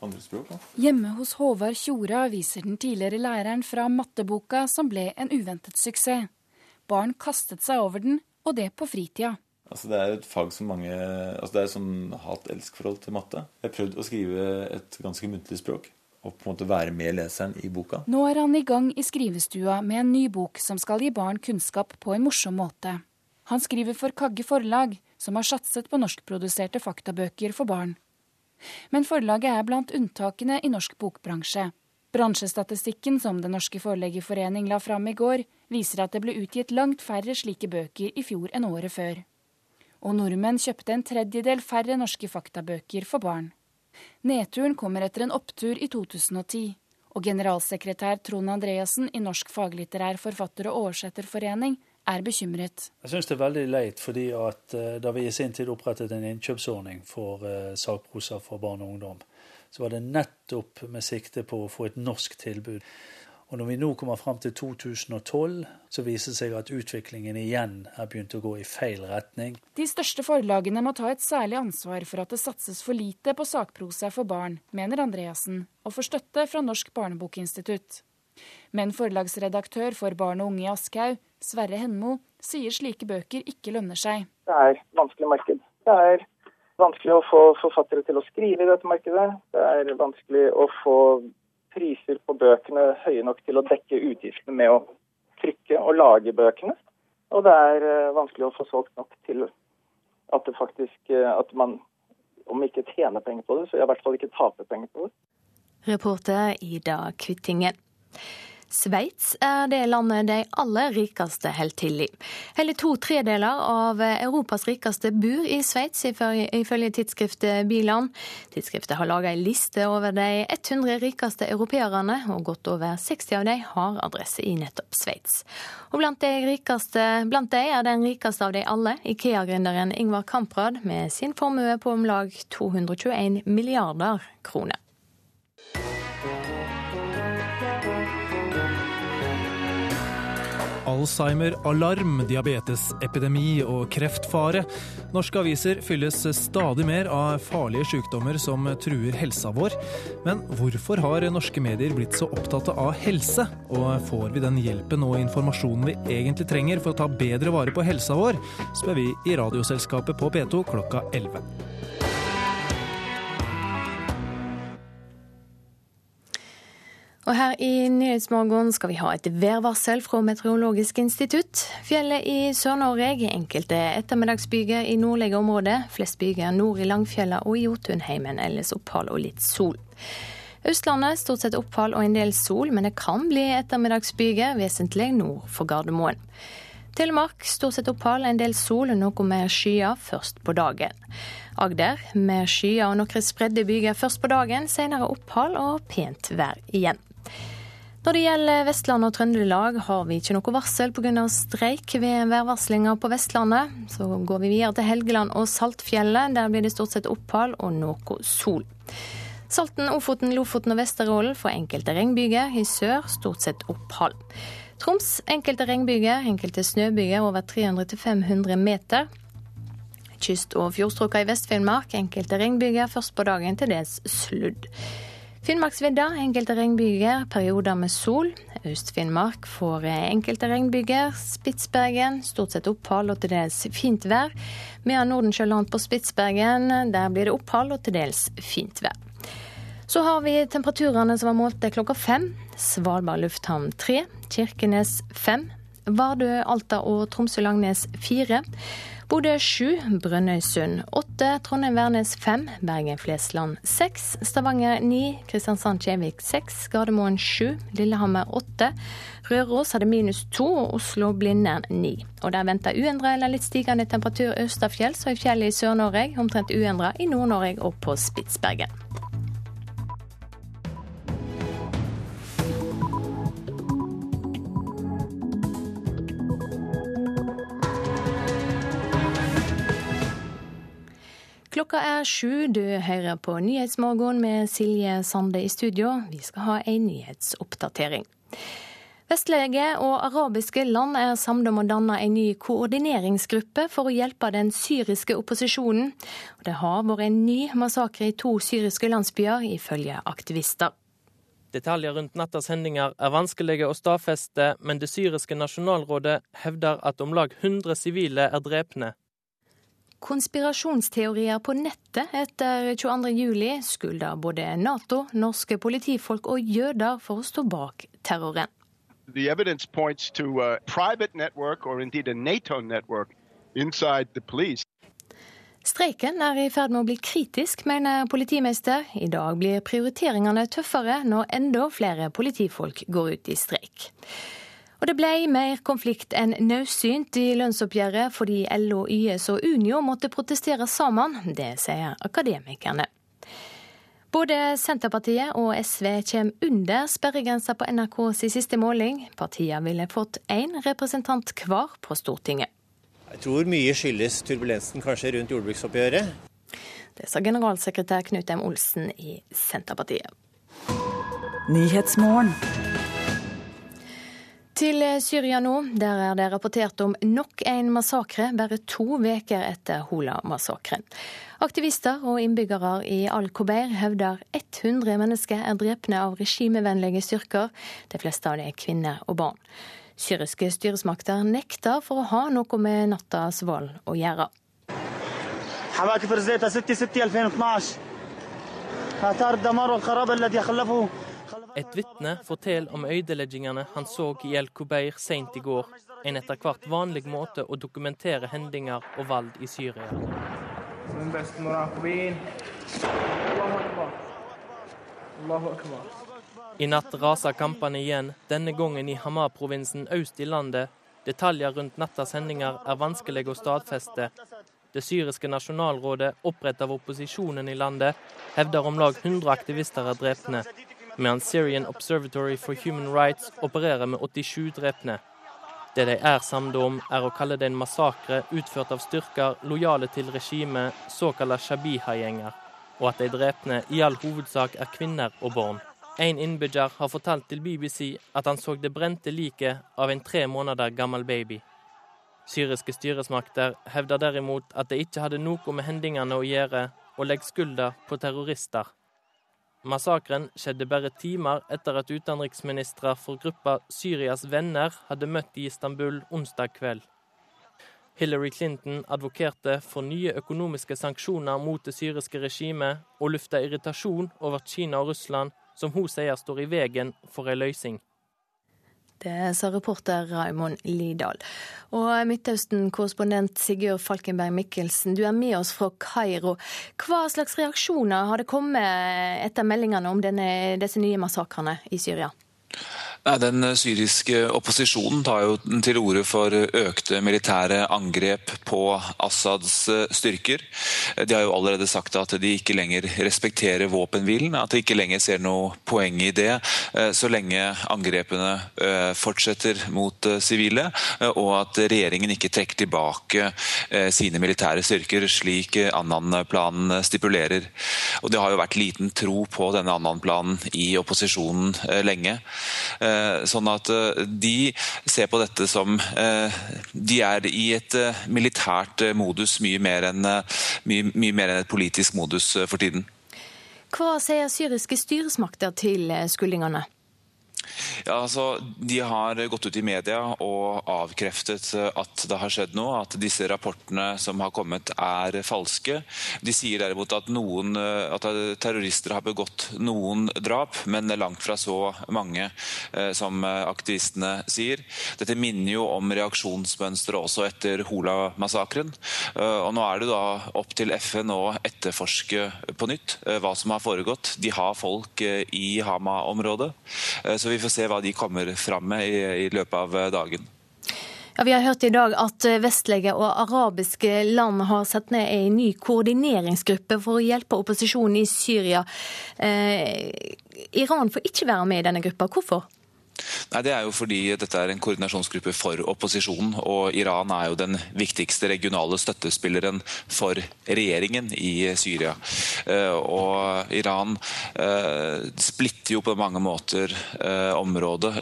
språk. Da. Hjemme hos Håvard Tjora viser den tidligere læreren fra matteboka som ble en uventet suksess. Barn kastet seg over den, og det på fritida. Altså, det er et fag som mange altså, Det er sånn hat-elsk-forhold til matte. Jeg har prøvd å skrive et ganske muntlig språk. Og på en måte være med leseren i boka. Nå er han i gang i skrivestua med en ny bok som skal gi barn kunnskap på en morsom måte. Han skriver for Kagge Forlag, som har satset på norskproduserte faktabøker for barn. Men forlaget er blant unntakene i norsk bokbransje. Bransjestatistikken som Den norske forleggerforening la fram i går, viser at det ble utgitt langt færre slike bøker i fjor enn året før. Og nordmenn kjøpte en tredjedel færre norske faktabøker for barn. Nedturen kommer etter en opptur i 2010. Og generalsekretær Trond Andreassen i Norsk faglitterær forfatter- og oversetterforening er bekymret. Jeg syns det er veldig leit, fordi at uh, da vi i sin tid opprettet en innkjøpsordning for uh, sakprosa for barn og ungdom, så var det nettopp med sikte på å få et norsk tilbud. Og når vi nå kommer fram til 2012, så viser det seg at utviklingen igjen er begynt å gå i feil retning. De største forlagene må ta et særlig ansvar for at det satses for lite på sakprosa for barn, mener Andreassen, og får støtte fra Norsk barnebokinstitutt. Men forlagsredaktør for Barn og unge i Aschehoug, Sverre Henmo, sier slike bøker ikke lønner seg. Det er vanskelig marked. Det er vanskelig å få forfattere til å skrive i dette markedet. Det er vanskelig å få priser på bøkene høye nok til å dekke utgiftene med å trykke og lage bøkene. Og det er eh, vanskelig å få solgt nok til at det faktisk eh, at man om ikke tjener penger på det, så i hvert fall ikke taper penger på det. Reporter Ida Kvittingen. Sveits er det landet de aller rikeste holder til i. Hele to tredeler av Europas rikeste bor i Sveits, ifølge tidsskriftet Biland. Tidsskriftet har laget en liste over de 100 rikeste europeerne, og godt over 60 av dem har adresse i nettopp Sveits. Og blant de, rikeste, blant de er den rikeste av de alle Ikea-gründeren Ingvar Kamprad, med sin formue på om lag 221 milliarder kroner. Alzheimer-alarm, diabetesepidemi og kreftfare. Norske aviser fylles stadig mer av farlige sykdommer som truer helsa vår. Men hvorfor har norske medier blitt så opptatt av helse? Og får vi den hjelpen og informasjonen vi egentlig trenger for å ta bedre vare på helsa vår, spør vi i Radioselskapet på P2 klokka 11. Og her i Nyhetsmorgen skal vi ha et værvarsel fra Meteorologisk institutt. Fjellet i Sør-Norge, enkelte ettermiddagsbyger i nordlige områder. Flest byger nord i Langfjella og i Jotunheimen, ellers opphold og litt sol. Østlandet stort sett opphold og en del sol, men det kan bli ettermiddagsbyger vesentlig nord for Gardermoen. Telemark stort sett opphold, en del sol og noe mer skyer først på dagen. Agder med skyer og noen spredde byger først på dagen, senere opphold og pent vær igjen. Når det gjelder Vestland og Trøndelag, har vi ikke noe varsel pga. streik ved værvarslinga på Vestlandet. Så går vi videre til Helgeland og Saltfjellet. Der blir det stort sett opphold og noe sol. Salten, Ofoten, Lofoten og Vesterålen får enkelte regnbyger. I sør stort sett opphold. Troms enkelte regnbyger, enkelte snøbyger over 300-500 meter. Kyst- og fjordstrøkene i Vest-Finnmark enkelte regnbyger, først på dagen til dels sludd. Finnmarksvidda enkelte regnbyger, perioder med sol. Øst-Finnmark får enkelte regnbyger. Spitsbergen stort sett opphold og til dels fint vær. Medan Nordensjøland på Spitsbergen, der blir det opphold og til dels fint vær. Så har vi temperaturene som var målt klokka fem. Svalbard lufthavn tre. Kirkenes fem. Vardø, Alta og Tromsø-Langnes fire. Bodø sju, Brønnøysund åtte, Trondheim-Værnes fem, Bergen-Flesland seks, Stavanger ni, Kristiansand-Kjevik seks, Gardermoen sju, Lillehammer åtte, Røros hadde minus to og Oslo-Blindern ni. Og der venter uendra eller litt stigende temperatur østafjells og i fjellet i Sør-Norge, omtrent uendra i Nord-Norge og på Spitsbergen. Klokka er sju. Du hører på Nyhetsmorgen med Silje Sande i studio. Vi skal ha en nyhetsoppdatering. Vestlege og arabiske land er samlet om å danne en ny koordineringsgruppe for å hjelpe den syriske opposisjonen. Det har vært en ny massakre i to syriske landsbyer, ifølge aktivister. Detaljer rundt nattas hendelser er vanskelige å stadfeste, men det syriske nasjonalrådet hevder at om lag 100 sivile er drepne Konspirasjonsteorier på nettet etter 22.07 skylder både Nato, norske politifolk og jøder for å stå bak terroren. The evidence points to a private network or indeed a NATO network inside the police. Streiken er i ferd med å bli kritisk, mener politimester. I dag blir prioriteringene tøffere når enda flere politifolk går ut i streik. Og det ble mer konflikt enn naudsynt i lønnsoppgjøret fordi LO, YS og Unio måtte protestere sammen. Det sier akademikerne. Både Senterpartiet og SV kommer under sperregrensa på NRKs siste måling. Partiene ville fått én representant hver på Stortinget. Jeg tror mye skyldes turbulensen kanskje rundt jordbruksoppgjøret. Det sa generalsekretær Knut M. Olsen i Senterpartiet. Til Syria nå. Der er det rapportert om nok en massakre bare to uker etter Hola-massakren. Aktivister og innbyggere i Al-Kobeir hevder 100 mennesker er drepne av regimevennlige styrker. De fleste av dem er kvinner og barn. Syriske styresmakter nekter for å ha noe med nattas vold å gjøre. Et vitne forteller om ødeleggingene han så i El Kubeir sent i går. En etter hvert vanlig måte å dokumentere hendinger og vold i Syria. I natt raser kampene igjen, denne gangen i Hamar-provinsen øst i landet. Detaljer rundt nattas hendinger er vanskelig å stadfeste. Det syriske nasjonalrådet, opprettet av opposisjonen i landet, hevder om lag 100 aktivister er drepne mens Syrian Observatory for Human Rights opererer med 87 drepne. Det de er samlet om, er å kalle det en massakre utført av styrker lojale til regimet, såkalte shabiha-gjenger, og at de drepne i all hovedsak er kvinner og barn. En innbygger har fortalt til BBC at han så det brente liket av en tre måneder gammel baby. Syriske styresmakter hevder derimot at det ikke hadde noe med hendelsene å gjøre, og legger skylda på terrorister. Massakren skjedde bare timer etter at utenriksministre for gruppa Syrias venner hadde møtt i Istanbul onsdag kveld. Hillary Clinton advokerte for nye økonomiske sanksjoner mot det syriske regimet, og lufta irritasjon over Kina og Russland, som hun sier står i veien for en løsning. Det sa reporter Raymond Lidahl. Og Midtøsten-korrespondent Sigurd Falkenberg Mikkelsen, du er med oss fra Kairo. Hva slags reaksjoner har det kommet etter meldingene om denne, disse nye massakrene i Syria? Nei, Den syriske opposisjonen tar jo til orde for økte militære angrep på Assads eh, styrker. De har jo allerede sagt at de ikke lenger respekterer våpenhvilen, at de ikke lenger ser noe poeng i det, eh, så lenge angrepene eh, fortsetter mot sivile, og at regjeringen ikke trekker tilbake sine militære styrker, slik Annan-planen stipulerer. Og Det har jo vært liten tro på denne Annan-planen i opposisjonen lenge. Eh, sånn at eh, de ser på dette som eh, De er i et militært modus mye mer enn, mye, mye mer enn et politisk modus for tiden. Hva sier syriske styresmakter til skyldningene? Ja, altså, De har gått ut i media og avkreftet at det har skjedd noe. At disse rapportene som har kommet er falske. De sier derimot at, noen, at terrorister har begått noen drap, men langt fra så mange eh, som aktivistene sier. Dette minner jo om reaksjonsmønsteret også etter Hola-massakren. Eh, og Nå er det da opp til FN å etterforske på nytt eh, hva som har foregått. De har folk i Hama-området, så vi får se hva de kommer fram med i, i løpet av dagen. Ja, Vi har hørt i dag at vestlige og arabiske land har satt ned en ny koordineringsgruppe for å hjelpe opposisjonen i Syria. Eh, Iran får ikke være med i denne gruppa. Hvorfor? Nei, Det er jo fordi dette er en koordinasjonsgruppe for opposisjonen. Og Iran er jo den viktigste regionale støttespilleren for regjeringen i Syria. Eh, og Iran eh, splitter jo på mange måter eh, området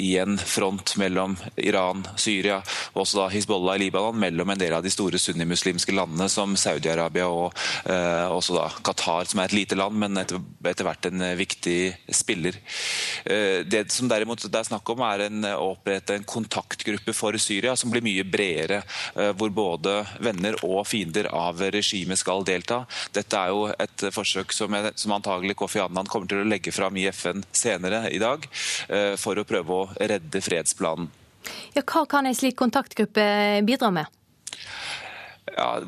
i en front mellom Iran, Syria og også da Hizbollah i Libanon, mellom en del av de store sunnimuslimske landene som Saudi-Arabia og også da Qatar, som er et lite land, men etter, hvert en viktig spiller. Eh, det som derimot det er snakk om, er en, å opprette en kontaktgruppe for Syria som blir mye bredere, eh, hvor både venner og fiender av regimet skal delta. Dette er jo et forsøk som, jeg, som antagelig Kofi Annan kommer til å legge fram i FN senere i dag, eh, for å prøve å redde fredsplanen. Ja, hva kan en slik kontaktgruppe bidra med? Ja,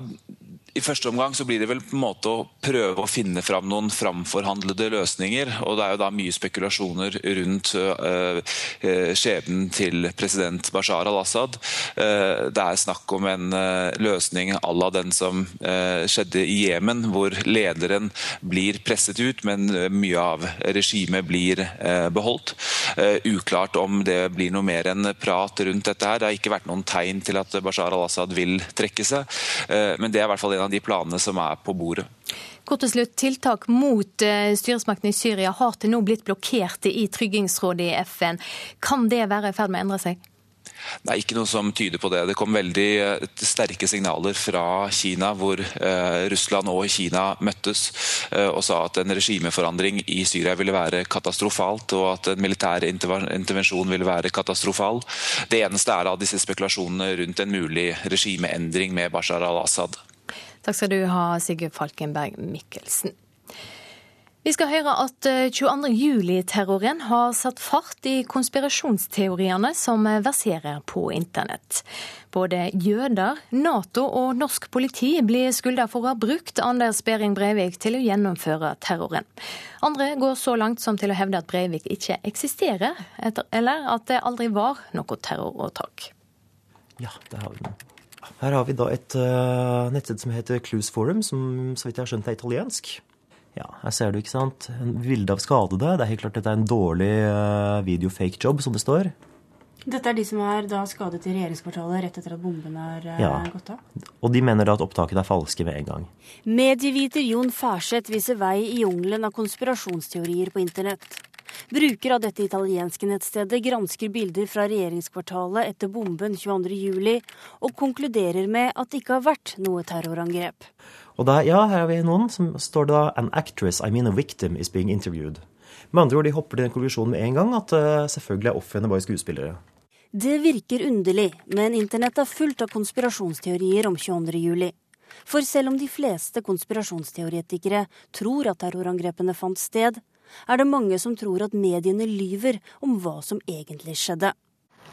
i første omgang så blir det vel på en måte å prøve å finne fram noen framforhandlede løsninger. og Det er jo da mye spekulasjoner rundt uh, skjebnen til president Bashar al-Assad. Uh, det er snakk om en løsning à la den som skjedde i Jemen, hvor lederen blir presset ut, men mye av regimet blir beholdt. Uklart om det blir noe mer enn prat rundt dette. her. Det har ikke vært noen tegn til at Bashar al-Assad vil trekke seg, men det er i hvert fall en av de planene som er på bordet. Kort til slutt, Tiltak mot styresmaktene i Syria har til nå blitt blokkert i Tryggingsrådet i FN. Kan det være i ferd med å endre seg? Det er ikke noe som tyder på det. Det kom veldig eh, sterke signaler fra Kina, hvor eh, Russland og Kina møttes eh, og sa at en regimeforandring i Syria ville være katastrofalt, og at en militær intervensjon ville være katastrofal. Det eneste er da disse spekulasjonene rundt en mulig regimeendring med Bashar al-Assad. Takk skal du ha, Sigurd Falkenberg Mikkelsen. Vi skal høre at 22. Eh, har satt fart i konspirasjonsteoriene som verserer på internett. Både jøder, Nato og norsk politi blir skylda for å ha brukt Anders Behring Breivik til å gjennomføre terroren. Andre går så langt som til å hevde at Breivik ikke eksisterer, eller at det aldri var noe terroråtak. Ja, det har vi. Her har vi da et uh, nettsted som heter Clues Forum, som så vidt jeg har skjønt er italiensk. Ja, her ser du, ikke sant. En bilde av skadede. Det er helt klart dette er en dårlig uh, video-fake job, som det står. Dette er de som er da skadet i regjeringskvartalet rett etter at bomben er uh, ja. gått av? Og de mener da at opptakene er falske med en gang. Medieviter Jon Færseth viser vei i jungelen av konspirasjonsteorier på internett. Bruker av dette italienske nettstedet gransker bilder fra regjeringskvartalet etter bomben 22.07, og konkluderer med at det ikke har vært noe terrorangrep. Og da, ja, her har vi noen som står da 'An actress, I mean a victim, is being interviewed'. Med andre ord, de hopper til den konklusjonen med en gang at uh, selvfølgelig er ofrene bare skuespillere. Det virker underlig, men internett er fullt av konspirasjonsteorier om 22.07. For selv om de fleste konspirasjonsteoretikere tror at terrorangrepene fant sted, er det mange som tror at mediene lyver om hva som egentlig skjedde.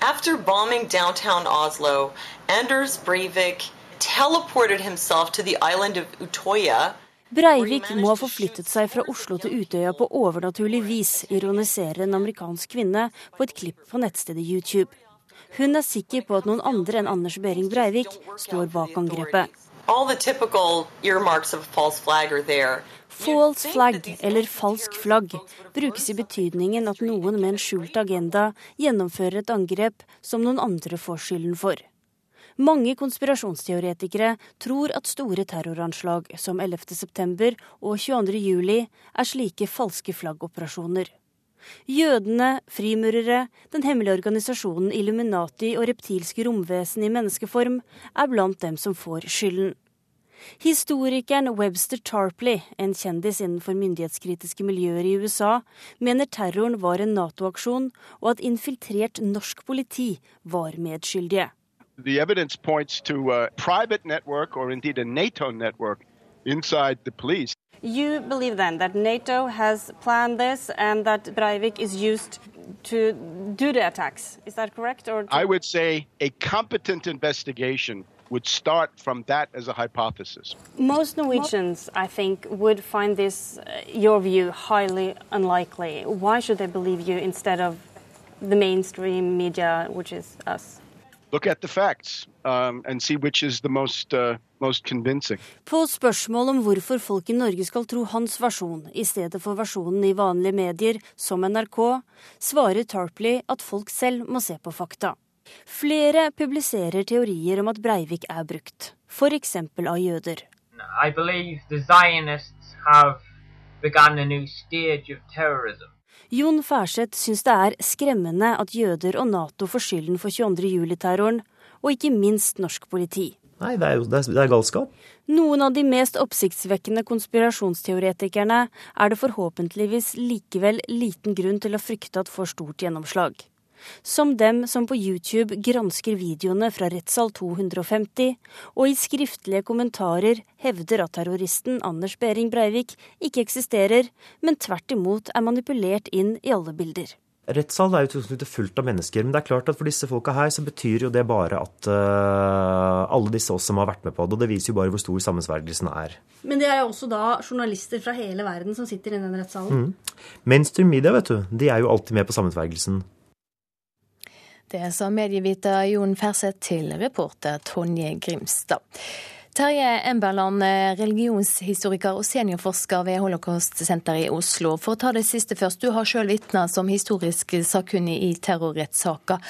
After bombing downtown Oslo, Anders Breivik teleported himself to the island of Utoya. Breivik må ha forflyttet seg fra Oslo til Utøya på overnaturlig vis, ironiserer en amerikansk kvinne på et klipp på nettstedet YouTube. Hun er sikker på at noen andre enn Anders Behring Breivik står bak angrepet. All the typical earmarks of a false flag are there. False flag, eller falsk flagg, brukes i betydningen at noen med en skjult agenda gjennomfører et angrep som noen andre får skylden for. Mange konspirasjonsteoretikere tror at store terroranslag som 11.9. og 22.07 er slike falske flaggoperasjoner. Jødene, frimurere, den hemmelige organisasjonen Illuminati og reptilske romvesen i menneskeform er blant dem som får skylden. Historikeren Webster Tarpley, en kjendis innenfor myndighetskritiske miljøer i USA, mener terroren var en Nato-aksjon, og at infiltrert norsk politi var medskyldige. The evidence points to a private network or indeed a NATO network inside the police. You believe then that NATO has planned this and that Breivik is used to do the attacks. Is that correct? Or I would say a competent investigation would start from that as a hypothesis. Most Norwegians, I think, would find this, uh, your view, highly unlikely. Why should they believe you instead of the mainstream media, which is us? Look at the facts um, and see which is the most, uh. På spørsmål om hvorfor folk i Norge skal tro hans versjon i stedet for versjonen i vanlige medier, som NRK, svarer Tarpley at folk selv må se på fakta. Flere publiserer teorier om at Breivik er brukt, f.eks. av jøder. I believe the Zionists have begun a new stage of terrorism. Jon Færseth syns det er skremmende at jøder og Nato får skylden for 22.07-terroren, og ikke minst norsk politi. Nei, det er jo det er, det er galskap. Noen av de mest oppsiktsvekkende konspirasjonsteoretikerne er det forhåpentligvis likevel liten grunn til å frykte at får stort gjennomslag. Som dem som på YouTube gransker videoene fra rettssal 250, og i skriftlige kommentarer hevder at terroristen Anders Behring Breivik ikke eksisterer, men tvert imot er manipulert inn i alle bilder. Rettssal er jo utgangspunktet fullt av mennesker, men det er klart at for disse folka her så betyr jo det bare at uh, alle disse oss som har vært med på det, og det viser jo bare hvor stor sammensvergelsen er. Men det er jo også da journalister fra hele verden som sitter i den rettssalen? Mm. Mainstream media, vet du, de er jo alltid med på sammensvergelsen. Det sa medieviter Jon Ferseth til reporter Tonje Grimstad. Terje Emberland, religionshistoriker og seniorforsker ved Holocaust-senteret i Oslo. For å ta det siste først, du har sjøl vitna som historisk sakkunnig i terrorrettssaker.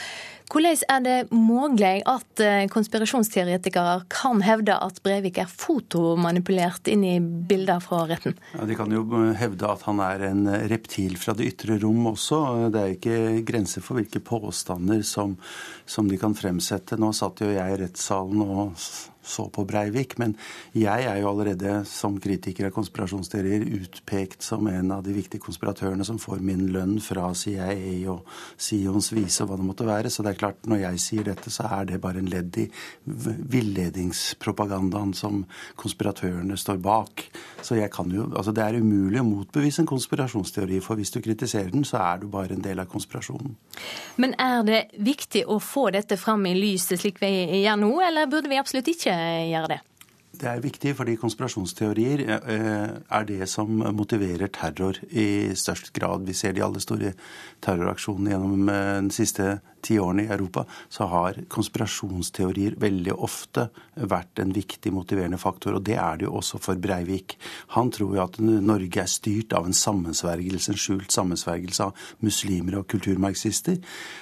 Hvordan er det mulig at konspirasjonsteoretikere kan hevde at Brevik er fotomanipulert inn i bilder fra retten? Ja, de kan jo hevde at han er en reptil fra det ytre rom også. Det er ikke grenser for hvilke påstander som, som de kan fremsette. Nå satt jo jeg i rettssalen og så på Breivik. Men jeg er jo allerede som kritiker av konspirasjonsteorier utpekt som en av de viktige konspiratørene som får min lønn fra CIA og Sions vise og hva det måtte være. Så det er klart, når jeg sier dette, så er det bare en ledd i villedingspropagandaen som konspiratørene står bak. Så jeg kan jo, altså det er umulig å motbevise en konspirasjonsteori, for hvis du kritiserer den, så er du bare en del av konspirasjonen. Men er det viktig å få dette fram i lyset slik vi gjør nå, eller burde vi absolutt ikke gjøre det? Det er viktig fordi konspirasjonsteorier er det som motiverer terror i størst grad. Vi ser de alle store terroraksjonene gjennom de siste tiårene i Europa, så har konspirasjonsteorier veldig ofte vært en viktig motiverende faktor. Og det er det jo også for Breivik. Han tror jo at Norge er styrt av en sammensvergelse, en skjult sammensvergelse av muslimer og kulturmarxister.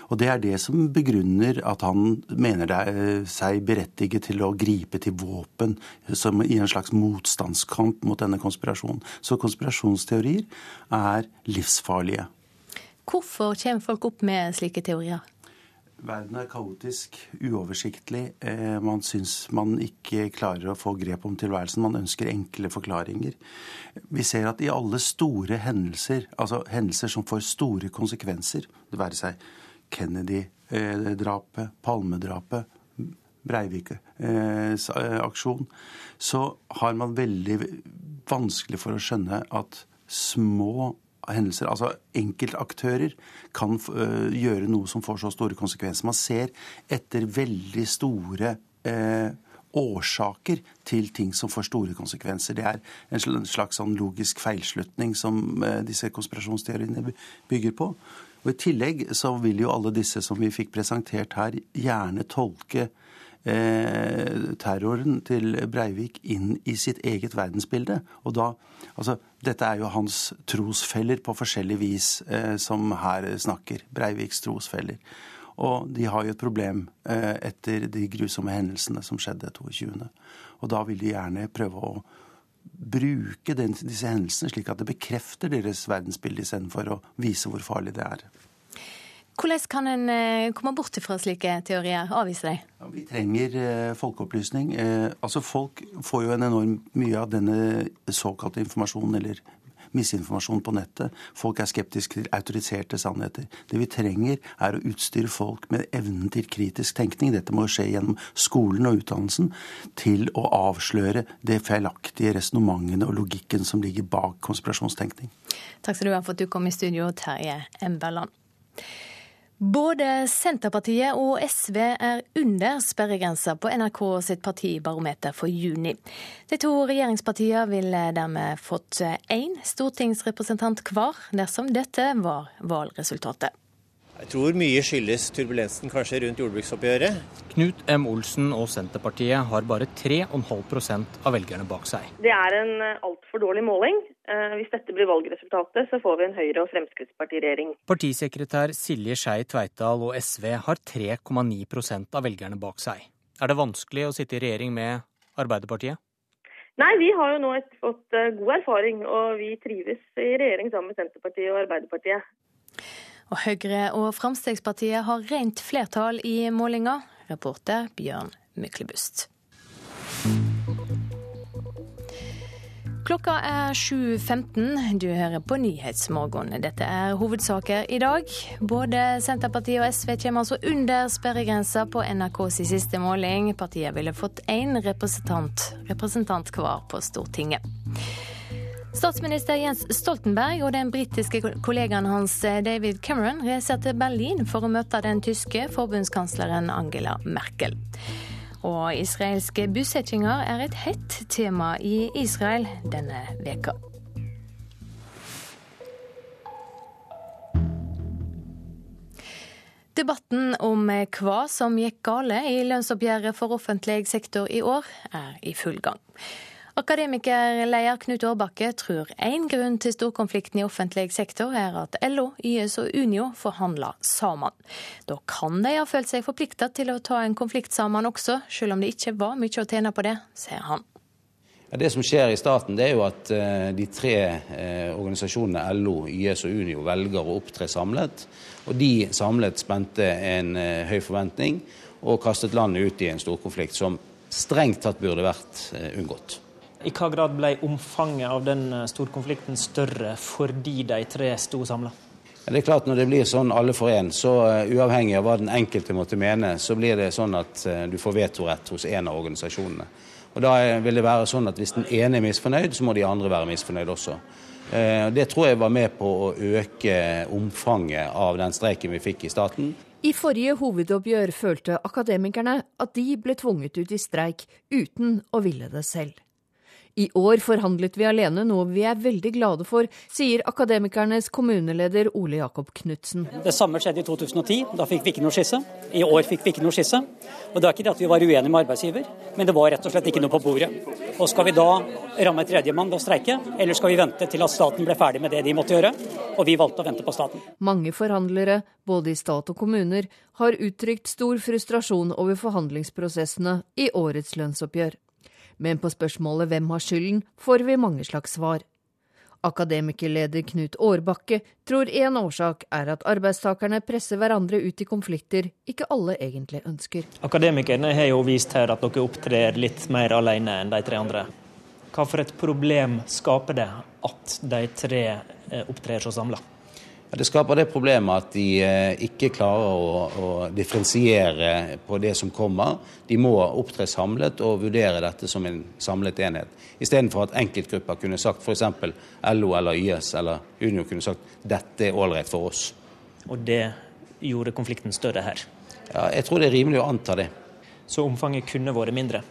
Og det er det som begrunner at han mener det er seg berettiget til å gripe til våpen som i en slags motstandskamp mot denne konspirasjonen. Så konspirasjonsteorier er livsfarlige. Hvorfor kommer folk opp med slike teorier? Verden er kaotisk, uoversiktlig. Man syns man ikke klarer å få grep om tilværelsen. Man ønsker enkle forklaringer. Vi ser at i alle store hendelser, altså hendelser som får store konsekvenser, det være seg Kennedy-drapet, Palmedrapet, Breivik-aksjon, så har man veldig vanskelig for å skjønne at små hendelser, altså enkeltaktører, kan uh, gjøre noe som får så store konsekvenser. Man ser etter veldig store eh, årsaker til ting som får store konsekvenser. Det er en slags sånn logisk feilslutning som disse konspirasjonsteoriene bygger på. Og I tillegg så vil jo alle disse som vi fikk presentert her, gjerne tolke terroren til Breivik inn i sitt eget verdensbilde. Og da, altså, Dette er jo hans trosfeller på forskjellig vis eh, som her snakker. Breiviks trosfeller. Og de har jo et problem eh, etter de grusomme hendelsene som skjedde 22. Og da vil de gjerne prøve å bruke den, disse hendelsene slik at det bekrefter deres verdensbilde istedenfor å vise hvor farlig det er. Hvordan kan en eh, komme bort fra slike teorier? Avvise dem? Ja, vi trenger eh, folkeopplysning. Eh, altså Folk får jo en enorm mye av denne såkalte informasjonen, eller misinformasjon på nettet. Folk er skeptiske til autoriserte sannheter. Det vi trenger, er å utstyre folk med evnen til kritisk tenkning. Dette må skje gjennom skolen og utdannelsen. Til å avsløre det feilaktige resonnementene og logikken som ligger bak konspirasjonstenkning. Takk skal du ha for at du kom i studio, Terje Emberland. Både Senterpartiet og SV er under sperregrensa på NRK sitt partibarometer for juni. De to regjeringspartiene ville dermed fått én stortingsrepresentant hver, dersom dette var valgresultatet. Jeg tror mye skyldes turbulensen kanskje rundt jordbruksoppgjøret. Knut M. Olsen og Senterpartiet har bare 3,5% av velgerne bak seg. Det er en eh, altfor dårlig måling. Eh, hvis dette blir valgresultatet, så får vi en Høyre- og Fremskrittspartiregjering. Partisekretær Silje Skei Tveitdal og SV har 3,9% av velgerne bak seg. Er det vanskelig å sitte i regjering med Arbeiderpartiet? Nei, vi har jo nå fått eh, god erfaring, og vi trives i regjering sammen med Senterpartiet og Arbeiderpartiet. Og Høyre og Fremskrittspartiet har rent flertall i målinga. Reporter Bjørn Myklebust. Klokka er 7.15. Du hører på Nyhetsmorgen. Dette er hovedsaker i dag. Både Senterpartiet og SV kommer altså under sperregrensa på NRKs siste måling. Partiet ville fått én representant, representant hver på Stortinget. Statsminister Jens Stoltenberg og den britiske kollegaen hans eh, David Cameron reiser til Berlin for å møte den tyske forbundskansleren Angela Merkel. Og israelske bosettinger er et hett tema i Israel denne veka. Debatten om hva som gikk gale i lønnsoppgjøret for offentlig sektor i år, er i full gang. Akademikerleder Knut Årbakke tror én grunn til storkonflikten i offentlig sektor er at LO, YS og Unio forhandler sammen. Da kan de ha følt seg forplikta til å ta en konflikt sammen også, selv om det ikke var mye å tjene på det, sier han. Det som skjer i staten, det er jo at uh, de tre uh, organisasjonene LO, YS og Unio velger å opptre samlet. Og de samlet spente en uh, høy forventning og kastet landet ut i en storkonflikt som strengt tatt burde vært unngått. I hva grad ble omfanget av den eh, storkonflikten større fordi de tre sto samla? Det er klart Når det blir sånn alle for én, så uh, uavhengig av hva den enkelte måtte mene, så blir det sånn at uh, du får vetorett hos en av organisasjonene. Og Da vil det være sånn at hvis den ene er misfornøyd, så må de andre være misfornøyd også. Uh, det tror jeg var med på å øke omfanget av den streiken vi fikk i staten. I forrige hovedoppgjør følte akademikerne at de ble tvunget ut i streik uten å ville det selv. I år forhandlet vi alene, noe vi er veldig glade for, sier Akademikernes kommuneleder Ole Jakob Knutsen. Det samme skjedde i 2010. Da fikk vi ikke noe skisse. I år fikk vi ikke noe skisse. Og Det er ikke det at vi var uenige med arbeidsgiver, men det var rett og slett ikke noe på bordet. Og Skal vi da ramme tredjemann ved å streike, eller skal vi vente til at staten ble ferdig med det de måtte gjøre? Og vi valgte å vente på staten. Mange forhandlere, både i stat og kommuner, har uttrykt stor frustrasjon over forhandlingsprosessene i årets lønnsoppgjør. Men på spørsmålet hvem har skylden, får vi mange slags svar. Akademikerleder Knut Årbakke tror en årsak er at arbeidstakerne presser hverandre ut i konflikter ikke alle egentlig ønsker. Akademikerne har jo vist her at dere opptrer litt mer alene enn de tre andre. Hva for et problem skaper det at de tre eh, opptrer så samla? Det skaper det problemet at de eh, ikke klarer å, å, differensiere på det som kommer. De må opptre samlet og vurdere dette som en samlet enhet. Istedenfor at enkeltgrupper kunne sagt f.eks. LO eller YS eller Unio kunne sagt dette er ålreit for oss. Og det gjorde konflikten større her? Ja, Jeg tror det er rimelig å anta det. Så omfanget kunne vært mindre?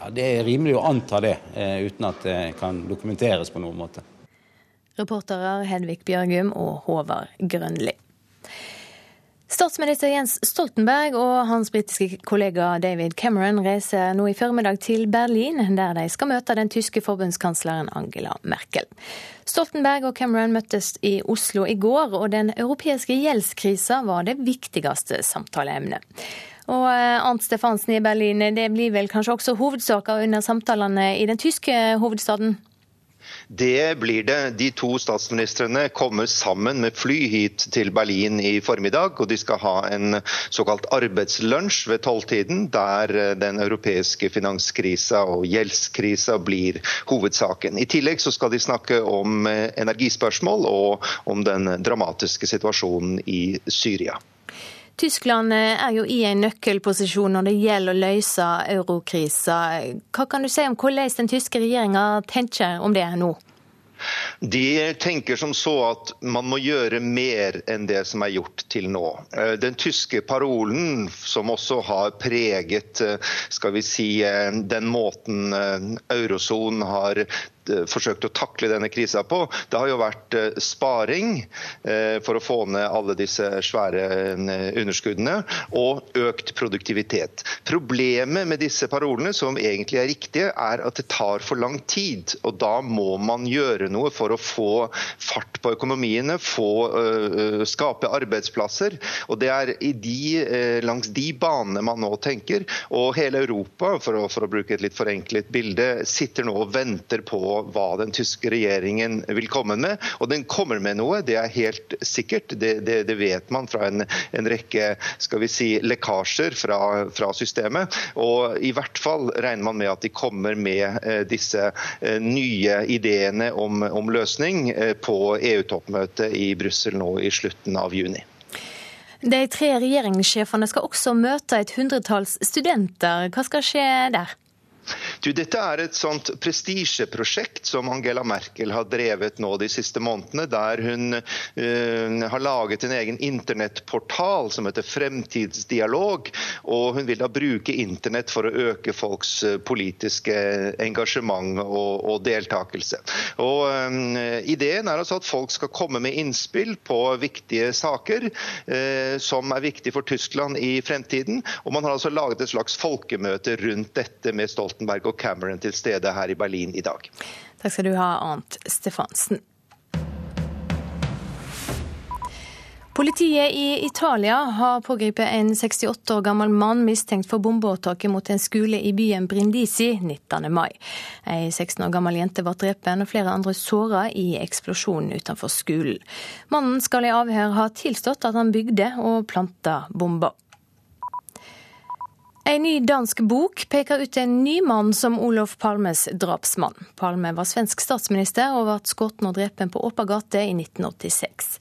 Ja, Det er rimelig å anta det, eh, uten at det kan dokumenteres på noen måte. Reportere Hedvig Bjørgum og Håvard Grønli. Statsminister Jens Stoltenberg og hans britiske kollega David Cameron reiser nå i formiddag til Berlin, der de skal møte den tyske forbundskansleren Angela Merkel. Stoltenberg og Cameron møttes i Oslo i går, og den europeiske gjeldskrisa var det viktigste samtaleemnet. Og eh, Arnt Stefansen i Berlin, det blir vel kanskje også hovedsaker under samtalene i den tyske hovedstaden? Det blir det. De to statsministrene kommer sammen med fly hit til Berlin i formiddag. og De skal ha en såkalt arbeidslunsj ved tolvtiden, der den europeiske finanskrisa og gjeldskrisa blir hovedsaken. I tillegg så skal de snakke om energispørsmål og om den dramatiske situasjonen i Syria. Tyskland er jo i en nøkkelposisjon når det gjelder å løse eurokrisa. Hva kan du si om hvordan den tyske regjeringa tenker om det nå? De tenker som så at man må gjøre mer enn det som er gjort til nå. Eh, den tyske parolen, som også har preget eh, skal vi si, eh, den måten eurosonen har Eh, forsøkt å takle denne krisa på, det har jo vært eh, sparing eh, for å få ned alle disse svære underskuddene, og økt produktivitet. Problemet med disse parolene, som egentlig er riktige, er at det tar for lang tid. og Da må man gjøre noe for å få fart på økonomiene, få, skape arbeidsplasser. og Det er de, langs de banene man nå tenker. Og hele Europa, for å, for å bruke et litt forenklet bilde, sitter nå og venter på hva den tyske regjeringen vil komme med. Og den kommer med noe, det er helt sikkert. Det, det, det vet man fra en, en, rekke skal vi si, lekkasjer fra, fra, systemet. Og i hvert fall regner man med at de kommer med eh, disse eh, nye ideene om, om løsning eh, på EU-toppmøtet i Brussel nå i slutten av juni. De tre regjeringssjefene skal også møte et hundretalls studenter. Hva skal skje der? Du, dette er et sånt prestisjeprosjekt som Angela Merkel har drevet nå de siste månedene, der hun uh, har laget en egen internettportal som heter Fremtidsdialog. og Hun vil da bruke internett for å øke folks uh, politiske engasjement og, og deltakelse. Og, um, ideen er altså at folk skal komme med innspill på viktige saker uh, som er viktige for Tyskland i fremtiden. og Man har altså laget et slags folkemøte rundt dette med Stoltenberg og Cameron til stede her i Berlin i dag. Takk skal du ha, Arnt Stefansen. Politiet i Italia har pågrepet en 68 år gammel mann mistenkt for bombeåtaket mot en skole i byen Brindisi 19. mai. Ei 16 år gammel jente ble drept og flere andre såra i eksplosjonen utenfor skolen. Mannen skal i avhør ha tilstått at han bygde og planta bomber. En ny dansk bok peker ut en ny mann som Olof Palmes drapsmann. Palme var svensk statsminister og ble skutt og drept på åpen gate i 1986.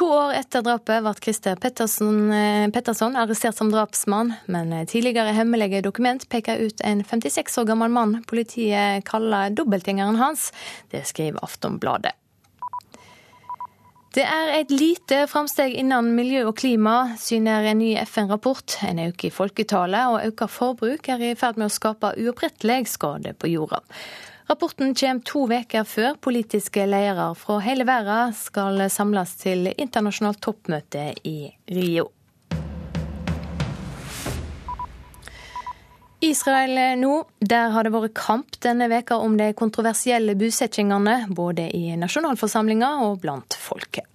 To år etter drapet ble Christer Petterson, eh, Petterson, arrestert som drapsmann, men tidligere hemmelige dokument peker ut en 56 år gammel mann politiet kaller dobbeltgjengeren hans. Det skriver Aftonbladet. Det er et lite framsteg innen miljø og klima, syner en ny FN-rapport. En økning i folketallet og økt forbruk er i ferd med å skape uopprettelig skade på jorda. Rapporten kommer to uker før politiske ledere fra hele verden skal samles til internasjonalt toppmøte i Rio. Israel nå. Der har det vært kamp denne veka om de kontroversielle bosettingene, både i nasjonalforsamlinga og blant folket.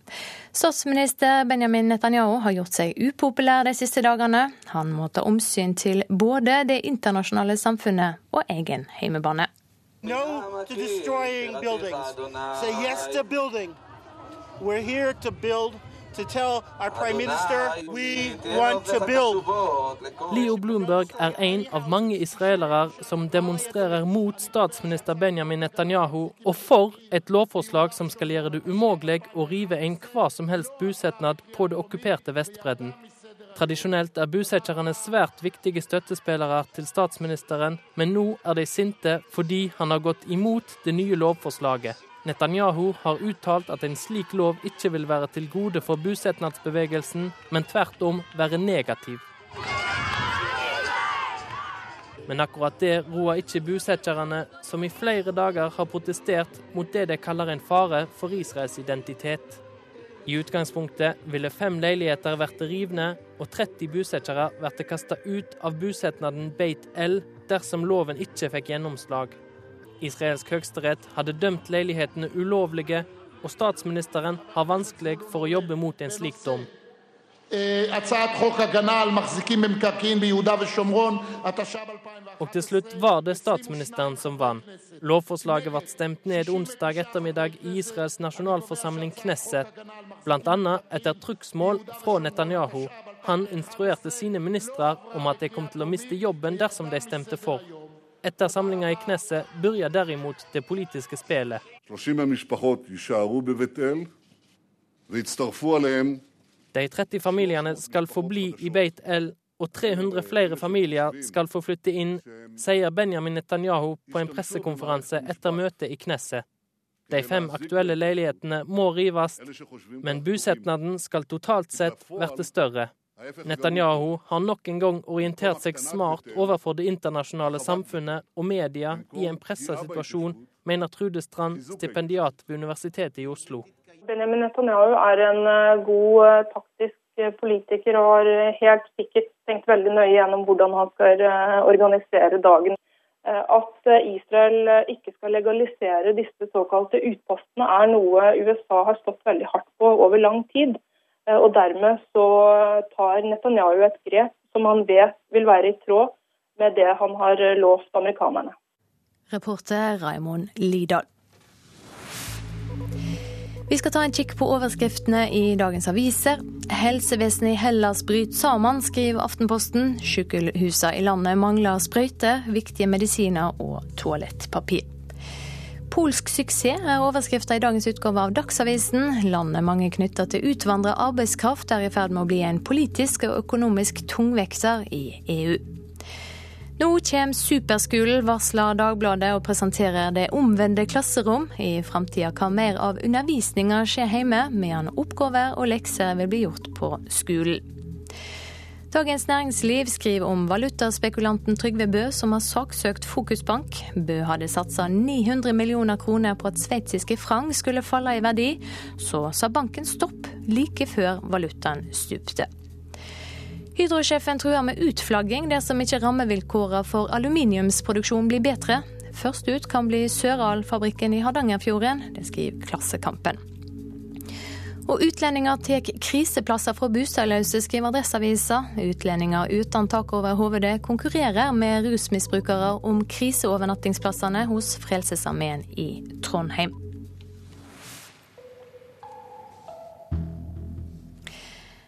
Statsminister Benjamin Netanyahu har gjort seg upopulær de siste dagene. Han må ta omsyn til både det internasjonale samfunnet og egen heimebane. No to destroying buildings. Say yes to building. We're here to build to tell our prime minister we want to build. Leo Bloomberg er en av mange israelere som demonstrerer mot statsminister Benjamin Netanyahu og for et lovforslag som skal gjøre det umulig å rive en hva som helst bosetnad på det okkuperte Vestbredden. Tradisjonelt er bosetterne svært viktige støttespillere til statsministeren, men nå er de sinte fordi han har gått imot det nye lovforslaget. Netanyahu har uttalt at en slik lov ikke vil være til gode for bosetnadsbevegelsen, men tvert om være negativ. Men akkurat det roer ikke bosetterne, som i flere dager har protestert mot det de kaller en fare for Israels identitet. I utgangspunktet ville fem leiligheter vært rivne og 30 bosettere vært kastet ut av bosetnaden Beit El dersom loven ikke fikk gjennomslag. Israelsk høyesterett hadde dømt leilighetene ulovlige, og statsministeren har vanskelig for å jobbe mot en slik dom. Og til slutt var det statsministeren som vant. Lovforslaget ble stemt ned onsdag ettermiddag i Israels nasjonalforsamling Knesset, bl.a. etter trugsmål fra Netanyahu. Han instruerte sine ministre om at de kom til å miste jobben dersom de stemte for. Etter samlinga i Knesset begynner derimot det politiske spelet. De 30 familiene skal forbli i Beit El, og 300 flere familier skal få flytte inn, sier Benjamin Netanyahu på en pressekonferanse etter møtet i Knesset. De fem aktuelle leilighetene må rives, men bosetnaden skal totalt sett bli større. Netanyahu har nok en gang orientert seg smart overfor det internasjonale samfunnet og media i en pressa situasjon, mener Trude Strand, stipendiat ved Universitetet i Oslo. Benjamin Netanyahu er en eh, god eh, taktisk eh, politiker og har helt sikkert tenkt veldig nøye gjennom hvordan han skal organisere dagen. At Israel ikke skal legalisere disse såkalte utpostene, er noe USA har stått veldig hardt på over lang tid. Og Dermed så tar Netanyahu et grep som han vet vil være i tråd med det han har lovt amerikanerne. Reporter Raimond Lidahl. Vi skal ta en kikk på overskriftene i dagens aviser. Helsevesenet i Hellas bryter sammen, skriver Aftenposten. Sykehusene i landet mangler sprøyter, viktige medisiner og toalettpapir. Polsk suksess er overskrifta i dagens utgave av Dagsavisen. Landet mange knytter til utvandra arbeidskraft er i ferd med å bli en politisk og økonomisk tungvekter i EU. Nå kommer superskolen, varsler Dagbladet, og presenterer det omvendte klasserom. I framtida kan mer av undervisninga skje hjemme, medan oppgaver og lekser vil bli gjort på skolen. Dagens Næringsliv skriver om valutaspekulanten Trygve Bø, som har saksøkt Fokusbank. Bø hadde satsa 900 millioner kroner på at sveitsiske frang skulle falle i verdi. Så sa banken stopp like før valutaen stupte. Hydro-sjefen truer med utflagging dersom ikke rammevilkårene for aluminiumsproduksjon blir bedre. Først ut kan bli Søral-fabrikken i Hardangerfjorden. Det skriver Klassekampen. Og utlendinger tar kriseplasser fra bostedløse, skriver Adresseavisa. Utlendinger uten tak over hovedet konkurrerer med rusmisbrukere om kriseovernattingsplassene hos Frelsesarmeen i Trondheim.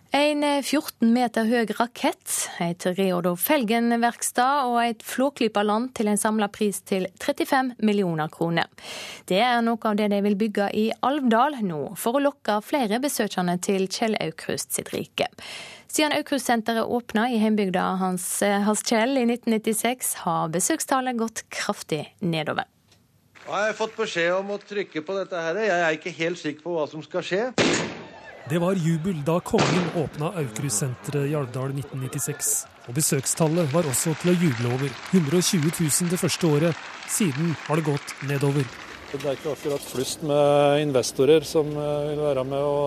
En 14 meter høy rakett, et Reodor Felgen-verksted og et Flåklypa-land til en samla pris til 35 millioner kroner. Det er noe av det de vil bygge i Alvdal nå, for å lokke flere besøkende til Kjell Aukrust sitt rike. Siden Aukrust-senteret åpna i heimbygda hans, hans Kjell i 1996, har besøkstallet gått kraftig nedover. Jeg har fått beskjed om å trykke på dette her. Jeg er ikke helt sikker på hva som skal skje. Det var jubel da kongen åpna Aukrust-senteret i Alvdal 1996. Og besøkstallet var også til å juble over. 120 000 det første året. Siden har det gått nedover. Det er ikke akkurat flust med investorer som eh, vil være med å,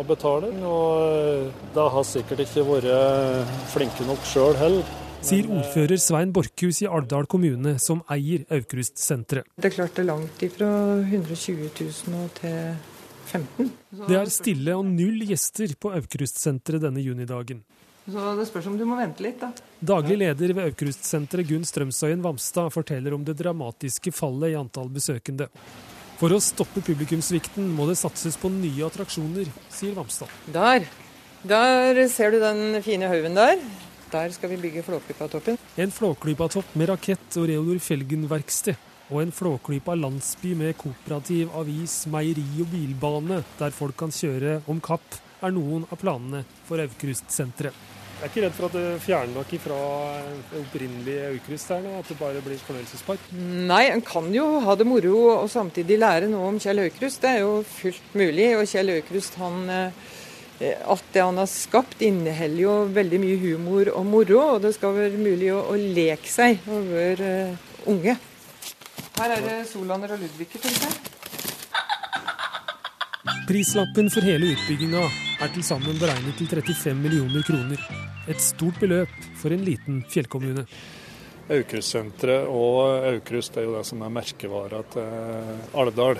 å betale. Og eh, da har sikkert ikke vært flinke nok sjøl heller. Sier ordfører Svein Borchhus i Alvdal kommune, som eier Aukrust-senteret. Det er klart det er langt ifra 120 000 til 15. Det er stille og null gjester på Aukrust-senteret denne junidagen. Så Det spørs om du må vente litt, da. Daglig leder ved Aukrust-senteret Gunn Strømsøyen Vamstad forteller om det dramatiske fallet i antall besøkende. For å stoppe publikumssvikten må det satses på nye attraksjoner, sier Vamstad. Der. Der ser du den fine haugen der. Der skal vi bygge Flåklypatoppen. En Flåklypatopp med rakett og Reodor Felgen-verksted og en Flåklypa landsby med kooperativ, avis, meieri og bilbane, der folk kan kjøre om kapp, er noen av planene for Aukrust-senteret. Jeg er ikke redd for at det fjerner noe fra det opprinnelige Aukrust her nå, at det bare blir fornøyelsespark? Nei, en kan jo ha det moro og samtidig lære noe om Kjell Aukrust. Det er jo fullt mulig. Og Kjell Aukrust, han eh, Alt det han har skapt, inneholder jo veldig mye humor og moro. Og det skal være mulig å, å leke seg over uh, unge. Her er det Solander og Ludviger, tenker jeg. Prislappen for hele utbygginga er til sammen beregnet til 35 millioner kroner. Et stort beløp for en liten fjellkommune. Aukrustsenteret og Aukrust er jo det som er merkevara til Alvdal.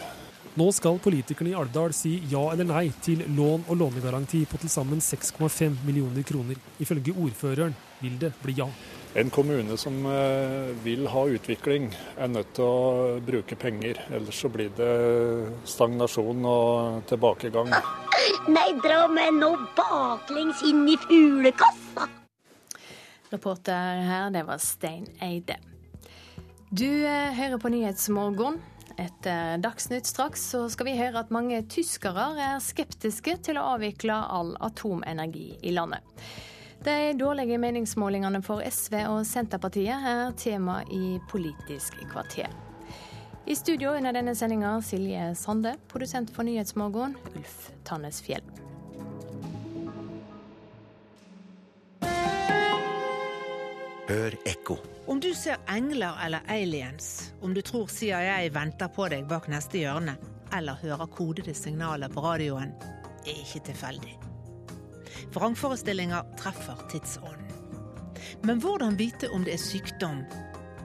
Nå skal politikerne i Alvdal si ja eller nei til lån og lånegaranti på til sammen 6,5 millioner kroner. Ifølge ordføreren vil det bli ja. En kommune som eh, vil ha utvikling, er nødt til å bruke penger. Ellers så blir det stagnasjon og tilbakegang. Nei, dra meg nå baklengs inn i fuglekassa! Reporter her, det var Stein Eide. Du eh, hører på Nyhetsmorgon. Etter Dagsnytt straks så skal vi høre at mange tyskere er skeptiske til å avvikle all atomenergi i landet. De dårlige meningsmålingene for SV og Senterpartiet er tema i Politisk kvarter. I studio under denne sendinga Silje Sande, produsent for Nyhetsmorgen Ulf Tannes Fjell. Hør ekko. Om du ser engler eller aliens, om du tror CIA venter på deg bak neste hjørne, eller hører kodede signaler på radioen, er ikke tilfeldig. Vrangforestillinger treffer tidsånden. Men hvordan vite om det er sykdom,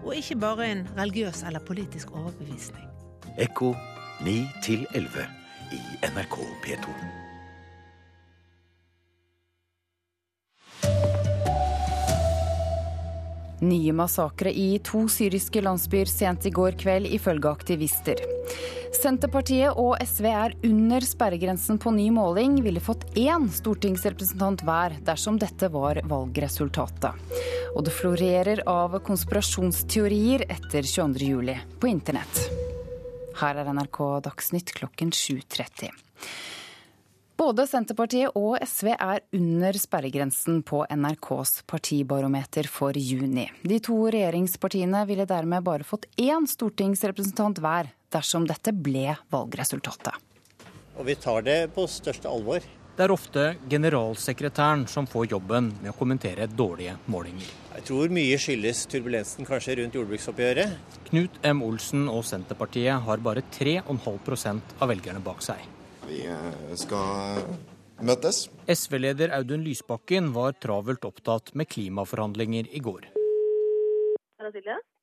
og ikke bare en religiøs eller politisk overbevisning? Ekko 9 11 i NRK P2. Nye massakre i to syriske landsbyer sent i går kveld, ifølge aktivister. Senterpartiet og SV er under sperregrensen på ny måling, ville fått én stortingsrepresentant hver dersom dette var valgresultatet. Og det florerer av konspirasjonsteorier etter 22.07. på internett. Her er NRK Dagsnytt klokken 7.30. Både Senterpartiet og SV er under sperregrensen på NRKs partibarometer for juni. De to regjeringspartiene ville dermed bare fått én stortingsrepresentant hver dersom dette ble valgresultatet. Og vi tar det på største alvor. Det er ofte generalsekretæren som får jobben med å kommentere dårlige målinger. Jeg tror mye skyldes turbulensen kanskje rundt jordbruksoppgjøret. Knut M. Olsen og Senterpartiet har bare 3,5% av velgerne bak seg. Vi eh, skal møtes. SV-leder Audun Lysbakken var travelt opptatt med klimaforhandlinger i går.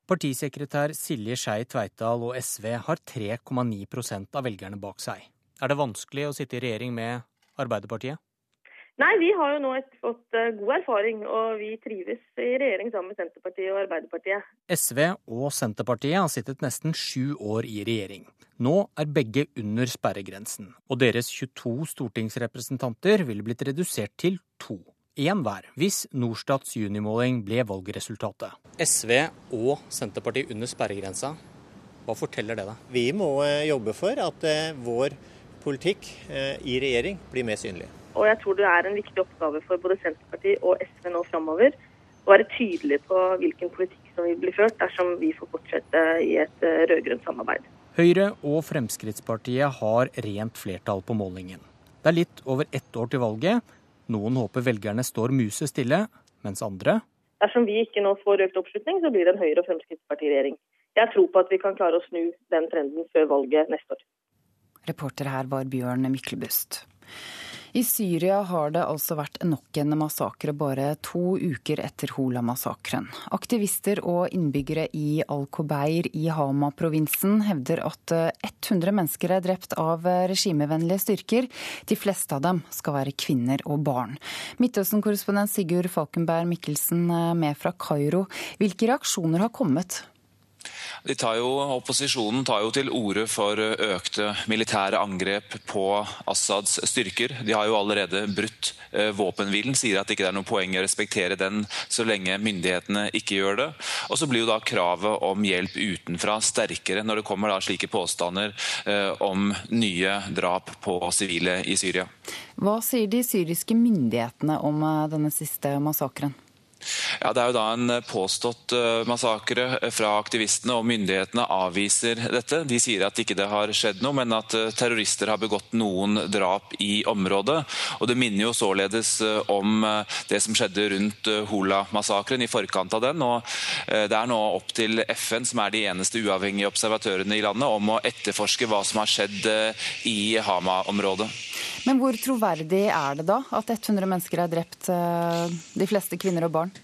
Partisekretær Silje Skei Tveitdal og SV har 3,9% av velgerne bak seg. Er det vanskelig å sitte i regjering med Arbeiderpartiet? Nei, vi har jo nå fått eh, god erfaring, og vi trives i regjering sammen med Senterpartiet og Arbeiderpartiet. SV og Senterpartiet har sittet nesten sju år i regjering. Nå er begge under sperregrensen, og deres 22 stortingsrepresentanter ville blitt redusert til to én hver hvis Norstats junimåling ble valgresultatet. SV og Senterpartiet under sperregrensa. Hva forteller det deg? Vi må eh, jobbe for at eh, vår politikk i regjering blir mer synlig. Og jeg tror det er en viktig oppgave for både Senterpartiet og SV nå framover å være tydelig på hvilken politikk som vil bli ført dersom vi får fortsette i et rød-grønt samarbeid. Høyre og Fremskrittspartiet har rent flertall på målingen. Det er litt over ett år til valget, noen håper velgerne står musestille, mens andre Dersom vi ikke nå får økt oppslutning, så blir det en Høyre- og Fremskrittspartiregjering. Jeg tror på at vi kan klare å snu den trenden før valget neste år. Reporter her var Bjørn Myklebust. I Syria har det altså vært nok en massakre bare to uker etter Hola-massakren. Aktivister og innbyggere i Al-Kobeir i Hama-provinsen hevder at 100 mennesker er drept av regimevennlige styrker. De fleste av dem skal være kvinner og barn. Midtøsten-korrespondent Sigurd Falkenberg Mikkelsen med fra Kairo. Hvilke reaksjoner har kommet? Tar jo, opposisjonen tar jo til orde for økte militære angrep på Assads styrker. De har jo allerede brutt eh, våpenhvilen, sier at det ikke er noe poeng å respektere den så lenge myndighetene ikke gjør det. Og så blir jo da kravet om hjelp utenfra sterkere når det kommer da slike påstander eh, om nye drap på sivile i Syria. Hva sier de syriske myndighetene om eh, denne siste massakren? Ja, Det er jo da en eh, påstått eh, massakre eh, fra aktivistene, og myndighetene avviser dette. De sier at ikke det har skjedd noe, men at terrorister har begått noen drap i området. Og Det minner jo således om det som skjedde rundt Hola-massakren i forkant av den. og Det er nå opp til FN, som er de eneste uavhengige observatørene i landet, om å etterforske hva som har skjedd i Hama-området. Men hvor troverdig er det da at 100 mennesker er drept, de fleste kvinner og barn?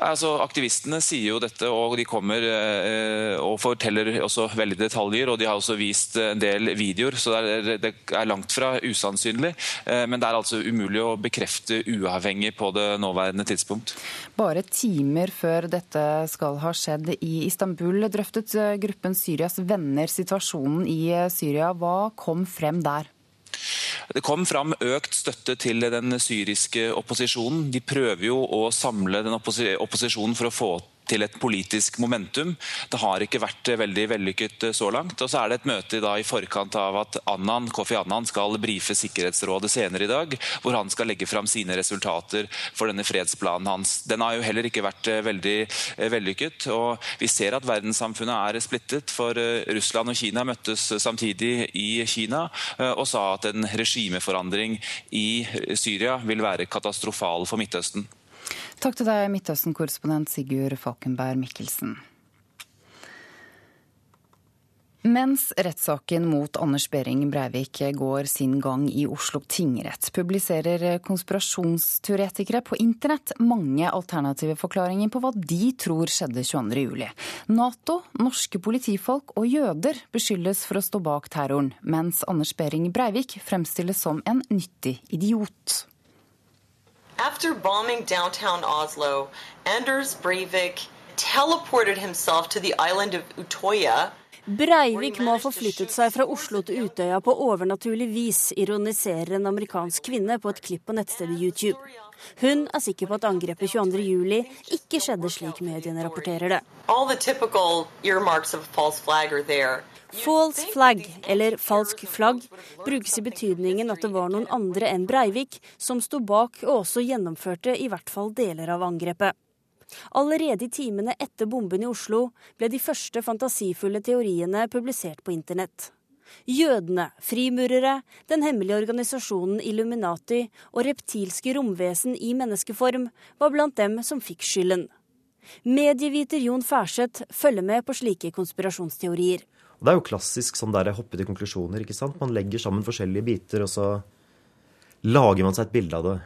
Altså, aktivistene sier jo dette, og de kommer eh, og forteller også veldig detaljer. og De har også vist en del videoer, så det er, det er langt fra usannsynlig. Eh, men det er altså umulig å bekrefte uavhengig på det nåværende tidspunkt. Bare timer før dette skal ha skjedd i Istanbul, drøftet eh, gruppen Syrias venner situasjonen i eh, Syria. Hva kom frem der? Det kom fram økt støtte til den syriske opposisjonen. De prøver jo å samle den opposisjonen for å få til et politisk momentum. Det har ikke vært veldig vellykket eh, så langt. Og så er det et møte i forkant av at Annan, Kofi Annan skal brife Sikkerhetsrådet senere i dag, hvor han skal legge fram sine resultater for denne fredsplanen hans. Den har jo heller ikke vært eh, veldig eh, vellykket. og Vi ser at verdenssamfunnet er splittet, for Russland og Kina møttes samtidig i Kina og sa at en regimeforandring i Syria vil være katastrofal for Midtøsten. Takk til deg, Midtøsten-korrespondent Sigurd Falkenberg Mikkelsen. Mens rettssaken mot Anders Behring Breivik går sin gang i Oslo tingrett, publiserer konspirasjonsteoretikere på internett mange alternative forklaringer på hva de tror skjedde 22.07. Nato, norske politifolk og jøder beskyldes for å stå bak terroren, mens Anders Behring Breivik fremstilles som en nyttig idiot. After bombing downtown Oslo, Anders Breivik teleported himself to the island of Utoya. Breivik må ha forflyttet seg fra Oslo til Utøya på overnaturlig vis, ironiserer en amerikansk kvinne på et klipp på nettstedet YouTube. Hun er sikker på at angrepet 22.07 ikke skjedde slik mediene rapporterer det. All the typical earmarks of a false flag are there. False flag, eller falsk flagg, brukes i betydningen at det var noen andre enn Breivik som sto bak og også gjennomførte i hvert fall deler av angrepet. Allerede i timene etter bomben i Oslo ble de første fantasifulle teoriene publisert på internett. Jødene, frimurere, den hemmelige organisasjonen Illuminati og reptilske romvesen i menneskeform var blant dem som fikk skylden. Medieviter Jon Færseth følger med på slike konspirasjonsteorier. Og Det er jo klassisk sånn der hoppe til konklusjoner. ikke sant? Man legger sammen forskjellige biter, og så lager man seg et bilde av det.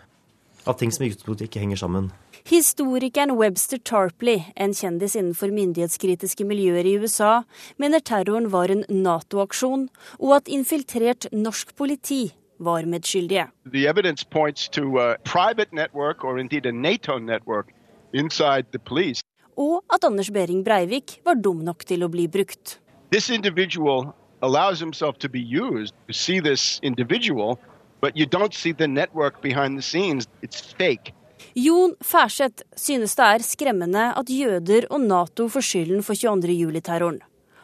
Av ting som i utgangspunktet ikke henger sammen. Historikeren Webster Tarpley, en kjendis innenfor myndighetskritiske miljøer i USA, mener terroren var en Nato-aksjon, og at infiltrert norsk politi var medskyldige. The evidence points to a private network or indeed a NATO network inside the police. Og at Anders Behring Breivik var dum nok til å bli brukt. This individual allows himself to be used. You see this individual, but you don't see the network behind the scenes. It's fake. Jon Færseth synes det er skremmende at jøder og Nato får skylden for 22.07-terroren.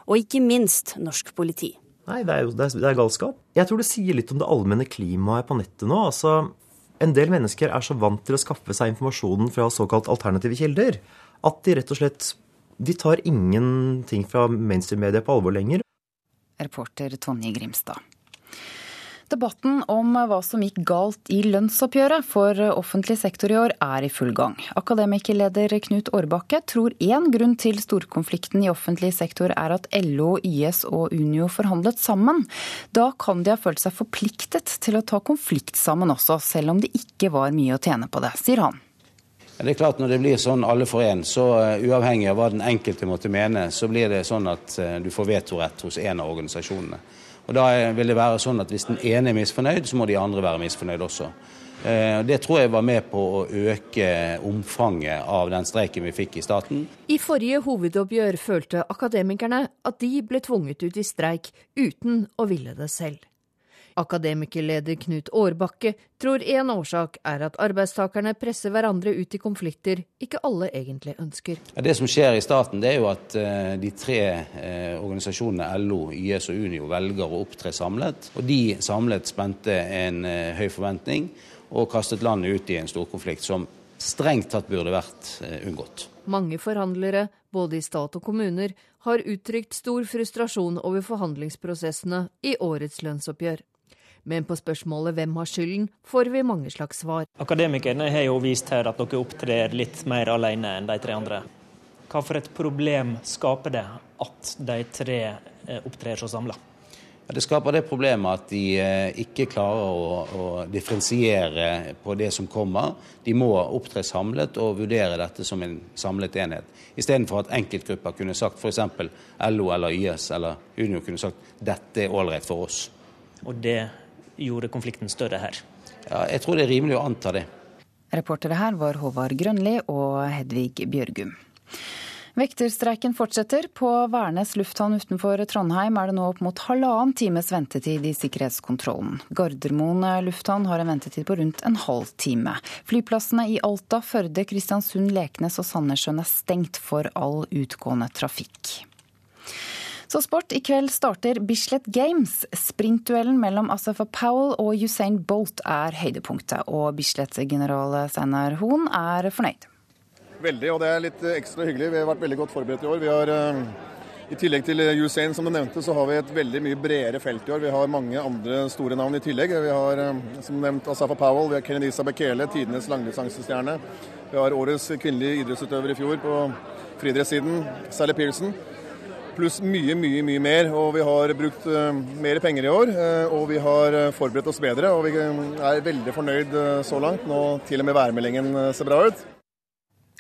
Og ikke minst norsk politi. Nei, det er jo det er, det er galskap. Jeg tror det sier litt om det allmenne klimaet på nettet nå. Altså, en del mennesker er så vant til å skaffe seg informasjonen fra såkalt alternative kilder at de rett og slett de tar ingenting fra mainstream-media på alvor lenger. Reporter Tonje Grimstad. Debatten om hva som gikk galt i lønnsoppgjøret for offentlig sektor i år er i full gang. Akademikerleder Knut Årbakke tror én grunn til storkonflikten i offentlig sektor er at LO, YS og Unio forhandlet sammen. Da kan de ha følt seg forpliktet til å ta konflikt sammen også, selv om det ikke var mye å tjene på det, sier han. Det er klart Når det blir sånn alle for én, så uh, uavhengig av hva den enkelte måtte mene, så blir det sånn at uh, du får vetorett hos en av organisasjonene. Og Da vil det være sånn at hvis den ene er misfornøyd, så må de andre være misfornøyd også. Det tror jeg var med på å øke omfanget av den streiken vi fikk i staten. I forrige hovedoppgjør følte akademikerne at de ble tvunget ut i streik uten å ville det selv. Akademikerleder Knut Årbakke tror en årsak er at arbeidstakerne presser hverandre ut i konflikter ikke alle egentlig ønsker. Det som skjer i staten, det er jo at eh, de tre eh, organisasjonene LO, YS og Unio velger å opptre samlet. Og de samlet spente en eh, høy forventning og kastet landet ut i en storkonflikt som strengt tatt burde vært unngått. Mange forhandlere, både i stat og kommuner, har uttrykt stor frustrasjon over forhandlingsprosessene i årets lønnsoppgjør. Men på spørsmålet hvem har skylden, får vi mange slags svar. Akademikerne har jo vist her at dere opptrer litt mer alene enn de tre andre. Hva for et problem skaper det at de tre eh, opptrer så samla? Det skaper det problemet at de eh, ikke klarer å, å, differensiere på det som kommer. De må opptre samlet og vurdere dette som en samlet enhet. Istedenfor at enkeltgrupper kunne sagt f.eks. LO eller YS eller Unio kunne sagt dette er ålreit for oss. Og det gjorde konflikten større her? Ja, jeg tror det er rimelig å anta det. Reportere her var Håvard Grønli og Hedvig Bjørgum. Vekterstreiken fortsetter. På Værnes lufthavn utenfor Trondheim er det nå opp mot halvannen times ventetid i sikkerhetskontrollen. Gardermoen lufthavn har en ventetid på rundt en halv time. Flyplassene i Alta, Førde, Kristiansund, Leknes og Sandnessjøen er stengt for all utgående trafikk. Så sport. I kveld starter Bislett Games. Sprintduellen mellom Asafa Powell og Usain Bolt er høydepunktet. Og Bislett-general Steinar Hoen er fornøyd. Veldig, og det er litt ekstra hyggelig. Vi har vært veldig godt forberedt i år. Vi har, eh, I tillegg til Usain, som du nevnte, så har vi et veldig mye bredere felt i år. Vi har mange andre store navn i tillegg. Vi har eh, som nevnt Asafa Powell, vi har Kenenisa Bekele, tidenes langdistansestjerne. Vi har årets kvinnelige idrettsutøver i fjor på friidrettssiden, Sally Pearson. Pluss mye, mye mye mer. Og vi har brukt uh, mer penger i år. Uh, og vi har uh, forberedt oss bedre. Og vi er veldig fornøyd så langt. Nå til og med værmeldingen ser bra ut.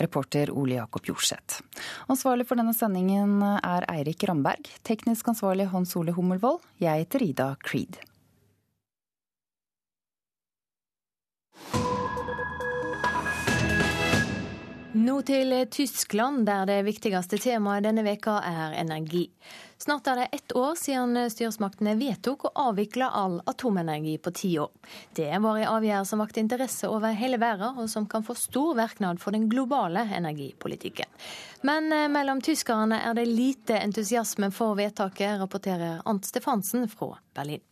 Reporter Ole Jakob Jorseth. Ansvarlig for denne sendingen er Eirik Ramberg. Teknisk ansvarlig Hans Ole Hummelvold. Jeg heter Ida Creed. Nå til Tyskland, der det viktigste temaet denne veka er energi. Snart er det ett år siden styresmaktene vedtok å avvikle all atomenergi på ti år. Det var en avgjørelse som vakte interesse over hele verden, og som kan få stor virknad for den globale energipolitikken. Men eh, mellom tyskerne er det lite entusiasme for vedtaket, rapporterer Ant Stefansen fra Berlin.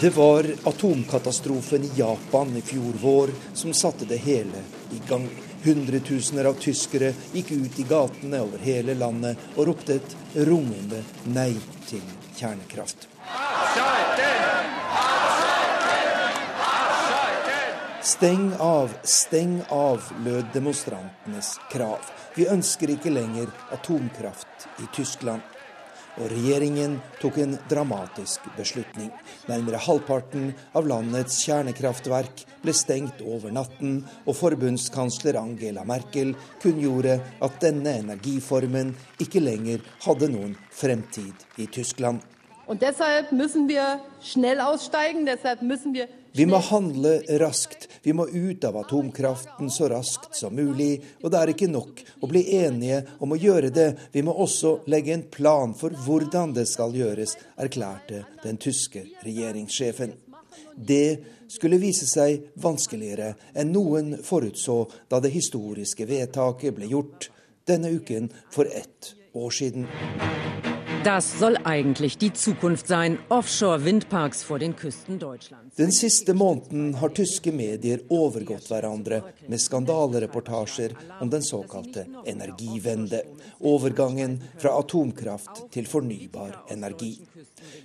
Det var atomkatastrofen i Japan i fjor vår som satte det hele i gang. Hundretusener av tyskere gikk ut i gatene over hele landet og ropte et rungende nei til kjernekraft. Steng av, steng av, lød demonstrantenes krav. Vi ønsker ikke lenger atomkraft i Tyskland. Og regjeringen tok en dramatisk beslutning. Nærmere halvparten av landets kjernekraftverk ble stengt over natten, og forbundskansler Angela Merkel kunngjorde at denne energiformen ikke lenger hadde noen fremtid i Tyskland. Og Derfor må vi snart aussteigen, Derfor må wir vi må handle raskt. Vi må ut av atomkraften så raskt som mulig. Og det er ikke nok å bli enige om å gjøre det. Vi må også legge en plan for hvordan det skal gjøres, erklærte den tyske regjeringssjefen. Det skulle vise seg vanskeligere enn noen forutså da det historiske vedtaket ble gjort denne uken for ett år siden. Das soll eigentlich die Zukunft sein. Offshore-Windparks vor den Küsten Deutschlands. Den siste måneden har tyske medier overgått hverandre med skandalereportasjer om den såkalte energivende. Overgangen fra atomkraft til fornybar energi.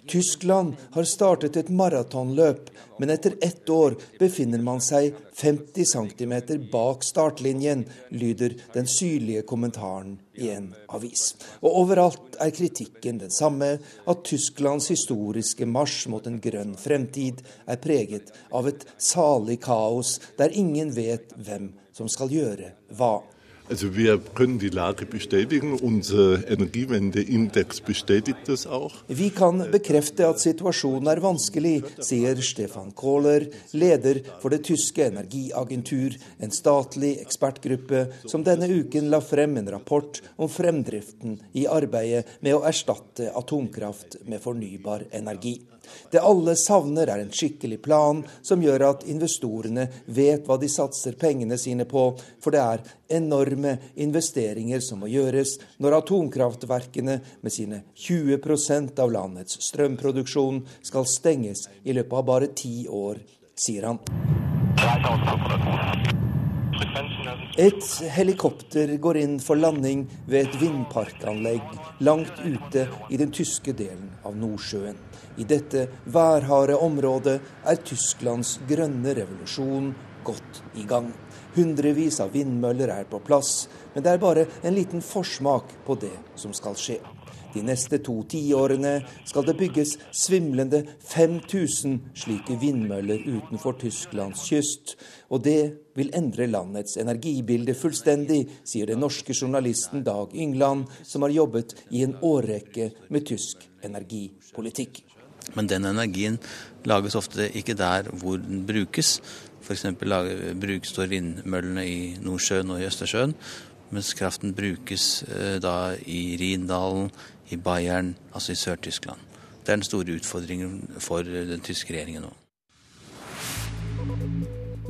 Tyskland har startet et maratonløp, men etter ett år befinner man seg 50 cm bak startlinjen, lyder den syrlige kommentaren i en avis. Og overalt er kritikken den samme, at Tysklands historiske marsj mot en grønn fremtid er preget av et salig kaos der ingen vet hvem som skal gjøre hva. Also wir können die Lage bestätigen. Unser Energiewendeindex bestätigt das auch. Vi kan bekrefte at situasjonen er vanskelig, sier Stefan Kohler, leder for det tyske energiagentur, en statlig ekspertgruppe som denne uken la frem en rapport om fremdriften i arbeidet med å erstatte atomkraft med fornybar energi. Det alle savner, er en skikkelig plan som gjør at investorene vet hva de satser pengene sine på, for det er enorme investeringer som må gjøres når atomkraftverkene med sine 20% av landets strømproduksjon skal stenges i løpet av bare ti år, sier han. Et helikopter går inn for landing ved et vindparkanlegg langt ute i den tyske delen av Nordsjøen. I dette værharde området er Tysklands grønne revolusjon godt i gang. Hundrevis av vindmøller er på plass, men det er bare en liten forsmak på det som skal skje. De neste to tiårene skal det bygges svimlende 5000 slike vindmøller utenfor Tysklands kyst. Og det vil endre landets energibilde fullstendig, sier den norske journalisten Dag Yngland, som har jobbet i en årrekke med tysk energipolitikk. Men den energien lages ofte ikke der hvor den brukes. F.eks. står vindmøllene i Nordsjøen og i Østersjøen, mens kraften brukes eh, da i Rindalen, i Bayern, altså i Sør-Tyskland. Det er den store utfordringen for den tyske regjeringen nå.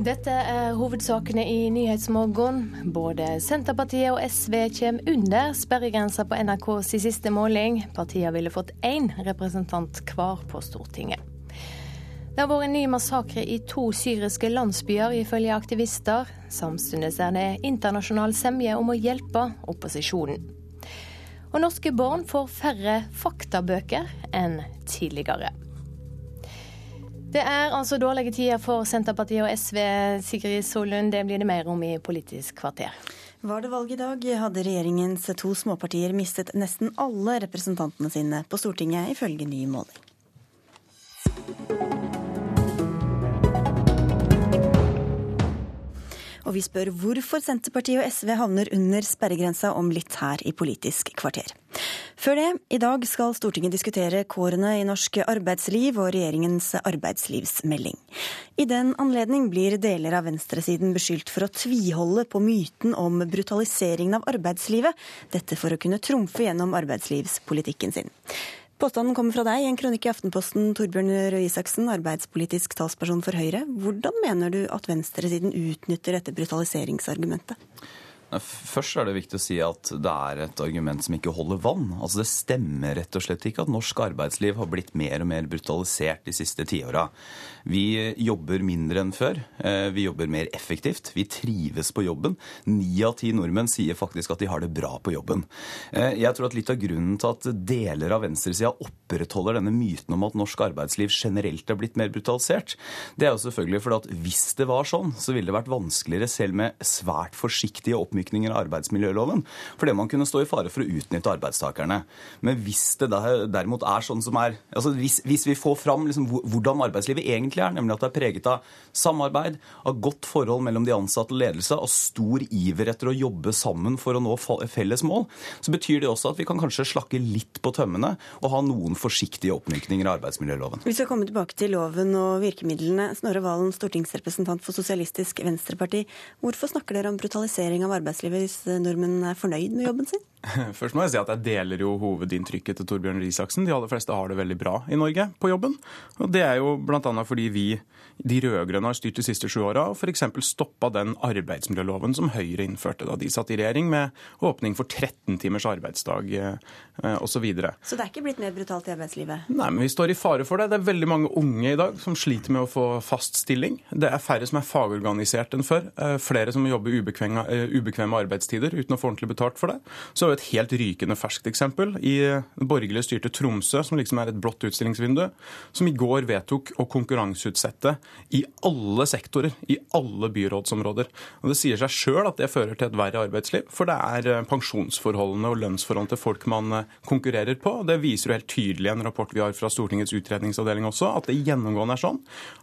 Dette er hovedsakene i Nyhetsmorgen. Både Senterpartiet og SV kommer under sperregrensa på NRKs siste måling. Partiene ville fått én representant hver på Stortinget. Det har vært en ny massakre i to syriske landsbyer, ifølge aktivister. Samtidig er det internasjonal semje om å hjelpe opposisjonen. Og norske barn får færre faktabøker enn tidligere. Det er altså dårlige tider for Senterpartiet og SV, Sigrid Solund. Det blir det mer om i Politisk kvarter. Var det valg i dag, hadde regjeringens to småpartier mistet nesten alle representantene sine på Stortinget, ifølge ny måling. Og vi spør hvorfor Senterpartiet og SV havner under sperregrensa om litt her i Politisk kvarter. Før det, i dag skal Stortinget diskutere kårene i norsk arbeidsliv og regjeringens arbeidslivsmelding. I den anledning blir deler av venstresiden beskyldt for å tviholde på myten om brutaliseringen av arbeidslivet, dette for å kunne trumfe gjennom arbeidslivspolitikken sin. Påstanden kommer fra deg i en kronikk i Aftenposten, Torbjørn Røe Isaksen, arbeidspolitisk talsperson for Høyre. Hvordan mener du at venstresiden utnytter dette brutaliseringsargumentet? Først er det viktig å si at det er et argument som ikke holder vann. Altså Det stemmer rett og slett ikke at norsk arbeidsliv har blitt mer og mer brutalisert de siste tiåra. Vi jobber mindre enn før. Eh, vi jobber mer effektivt. Vi trives på jobben. Ni av ti nordmenn sier faktisk at de har det bra på jobben. Eh, jeg tror at litt av grunnen til at deler av venstresida opprettholder denne myten om at norsk arbeidsliv generelt er blitt mer brutalisert, det er jo selvfølgelig fordi at hvis det var sånn, så ville det vært vanskeligere selv med svært forsiktige oppmykninger av arbeidsmiljøloven, fordi man kunne stå i fare for å utnytte arbeidstakerne. Men hvis det derimot er sånn som er altså hvis, hvis vi får fram liksom hvordan arbeidslivet egentlig egentlig er, nemlig at det er preget av samarbeid, av godt forhold mellom de ansatte og ledelse, av stor iver etter å jobbe sammen for å nå felles mål, så betyr det også at vi kan kanskje slakke litt på tømmene og ha noen forsiktige oppmykninger av arbeidsmiljøloven. Vi skal komme tilbake til loven og virkemidlene. Snorre Valen, stortingsrepresentant for Sosialistisk Venstreparti. Hvorfor snakker dere om brutalisering av arbeidslivet hvis nordmenn er fornøyd med jobben sin? Først må jeg si at jeg deler jo hovedinntrykket til Torbjørn Risaksen. De aller fleste har det veldig bra i Norge på jobben. Og det er jo bl.a. fordi vi, de rød-grønne, har styrt de siste sju åra og f.eks. stoppa den arbeidsmiljøloven som Høyre innførte da de satt i regjering, med åpning for 13 timers arbeidsdag eh, osv. Så, videre. så det er ikke blitt mer brutalt i arbeidslivet? Nei, men vi står i fare for det. Det er veldig mange unge i dag som sliter med å få fast stilling. Det er færre som er fagorganisert enn før. Eh, flere som jobber ubekvemme, eh, ubekvemme arbeidstider uten å få ordentlig betalt for det. Så et helt rykende ferskt eksempel. I borgerlig styrte Tromsø, som liksom er et blått utstillingsvindu, som i går vedtok å konkurranseutsette i alle sektorer, i alle byrådsområder. Og Det sier seg sjøl at det fører til et verre arbeidsliv, for det er eh, pensjonsforholdene og lønnsforholdene til folk man eh, konkurrerer på. Det viser jo helt tydelig en rapport vi har fra Stortingets utredningsavdeling også, at det gjennomgående er sånn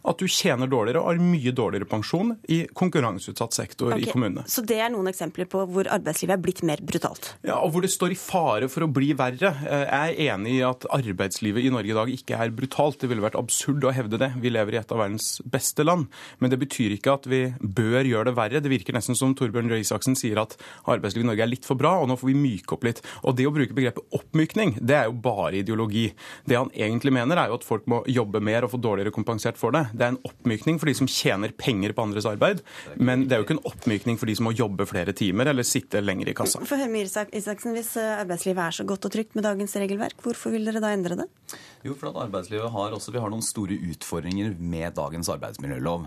at du tjener dårligere og har mye dårligere pensjon i konkurranseutsatt sektor okay. i kommunene. Så det er noen eksempler på hvor arbeidslivet er blitt mer brutalt? Ja, og hvor det står i fare for å bli verre. Eh, jeg er enig i at arbeidslivet i Norge i dag ikke er brutalt. Det ville vært absurd å hevde det. Vi lever i et av verdens beste land. Men det betyr ikke at vi bør gjøre det verre. Det virker nesten som Torbjørn Røe Isaksen sier at arbeidslivet i Norge er litt for bra, og nå får vi myke opp litt. Og det å bruke begrepet oppmykning, det er jo bare ideologi. Det han egentlig mener, er jo at folk må jobbe mer og få dårligere kompensert for det. Det er en oppmykning for de som tjener penger på andres arbeid, men det er jo ikke en oppmykning for de som må jobbe flere timer eller sitte lenger i kassa. For høre Isaksen, Hvis arbeidslivet er så godt og trygt med dagens regelverk, hvorfor vil dere da endre det? Jo, for at arbeidslivet har også, Vi har noen store utfordringer med dagens arbeidsmiljølov.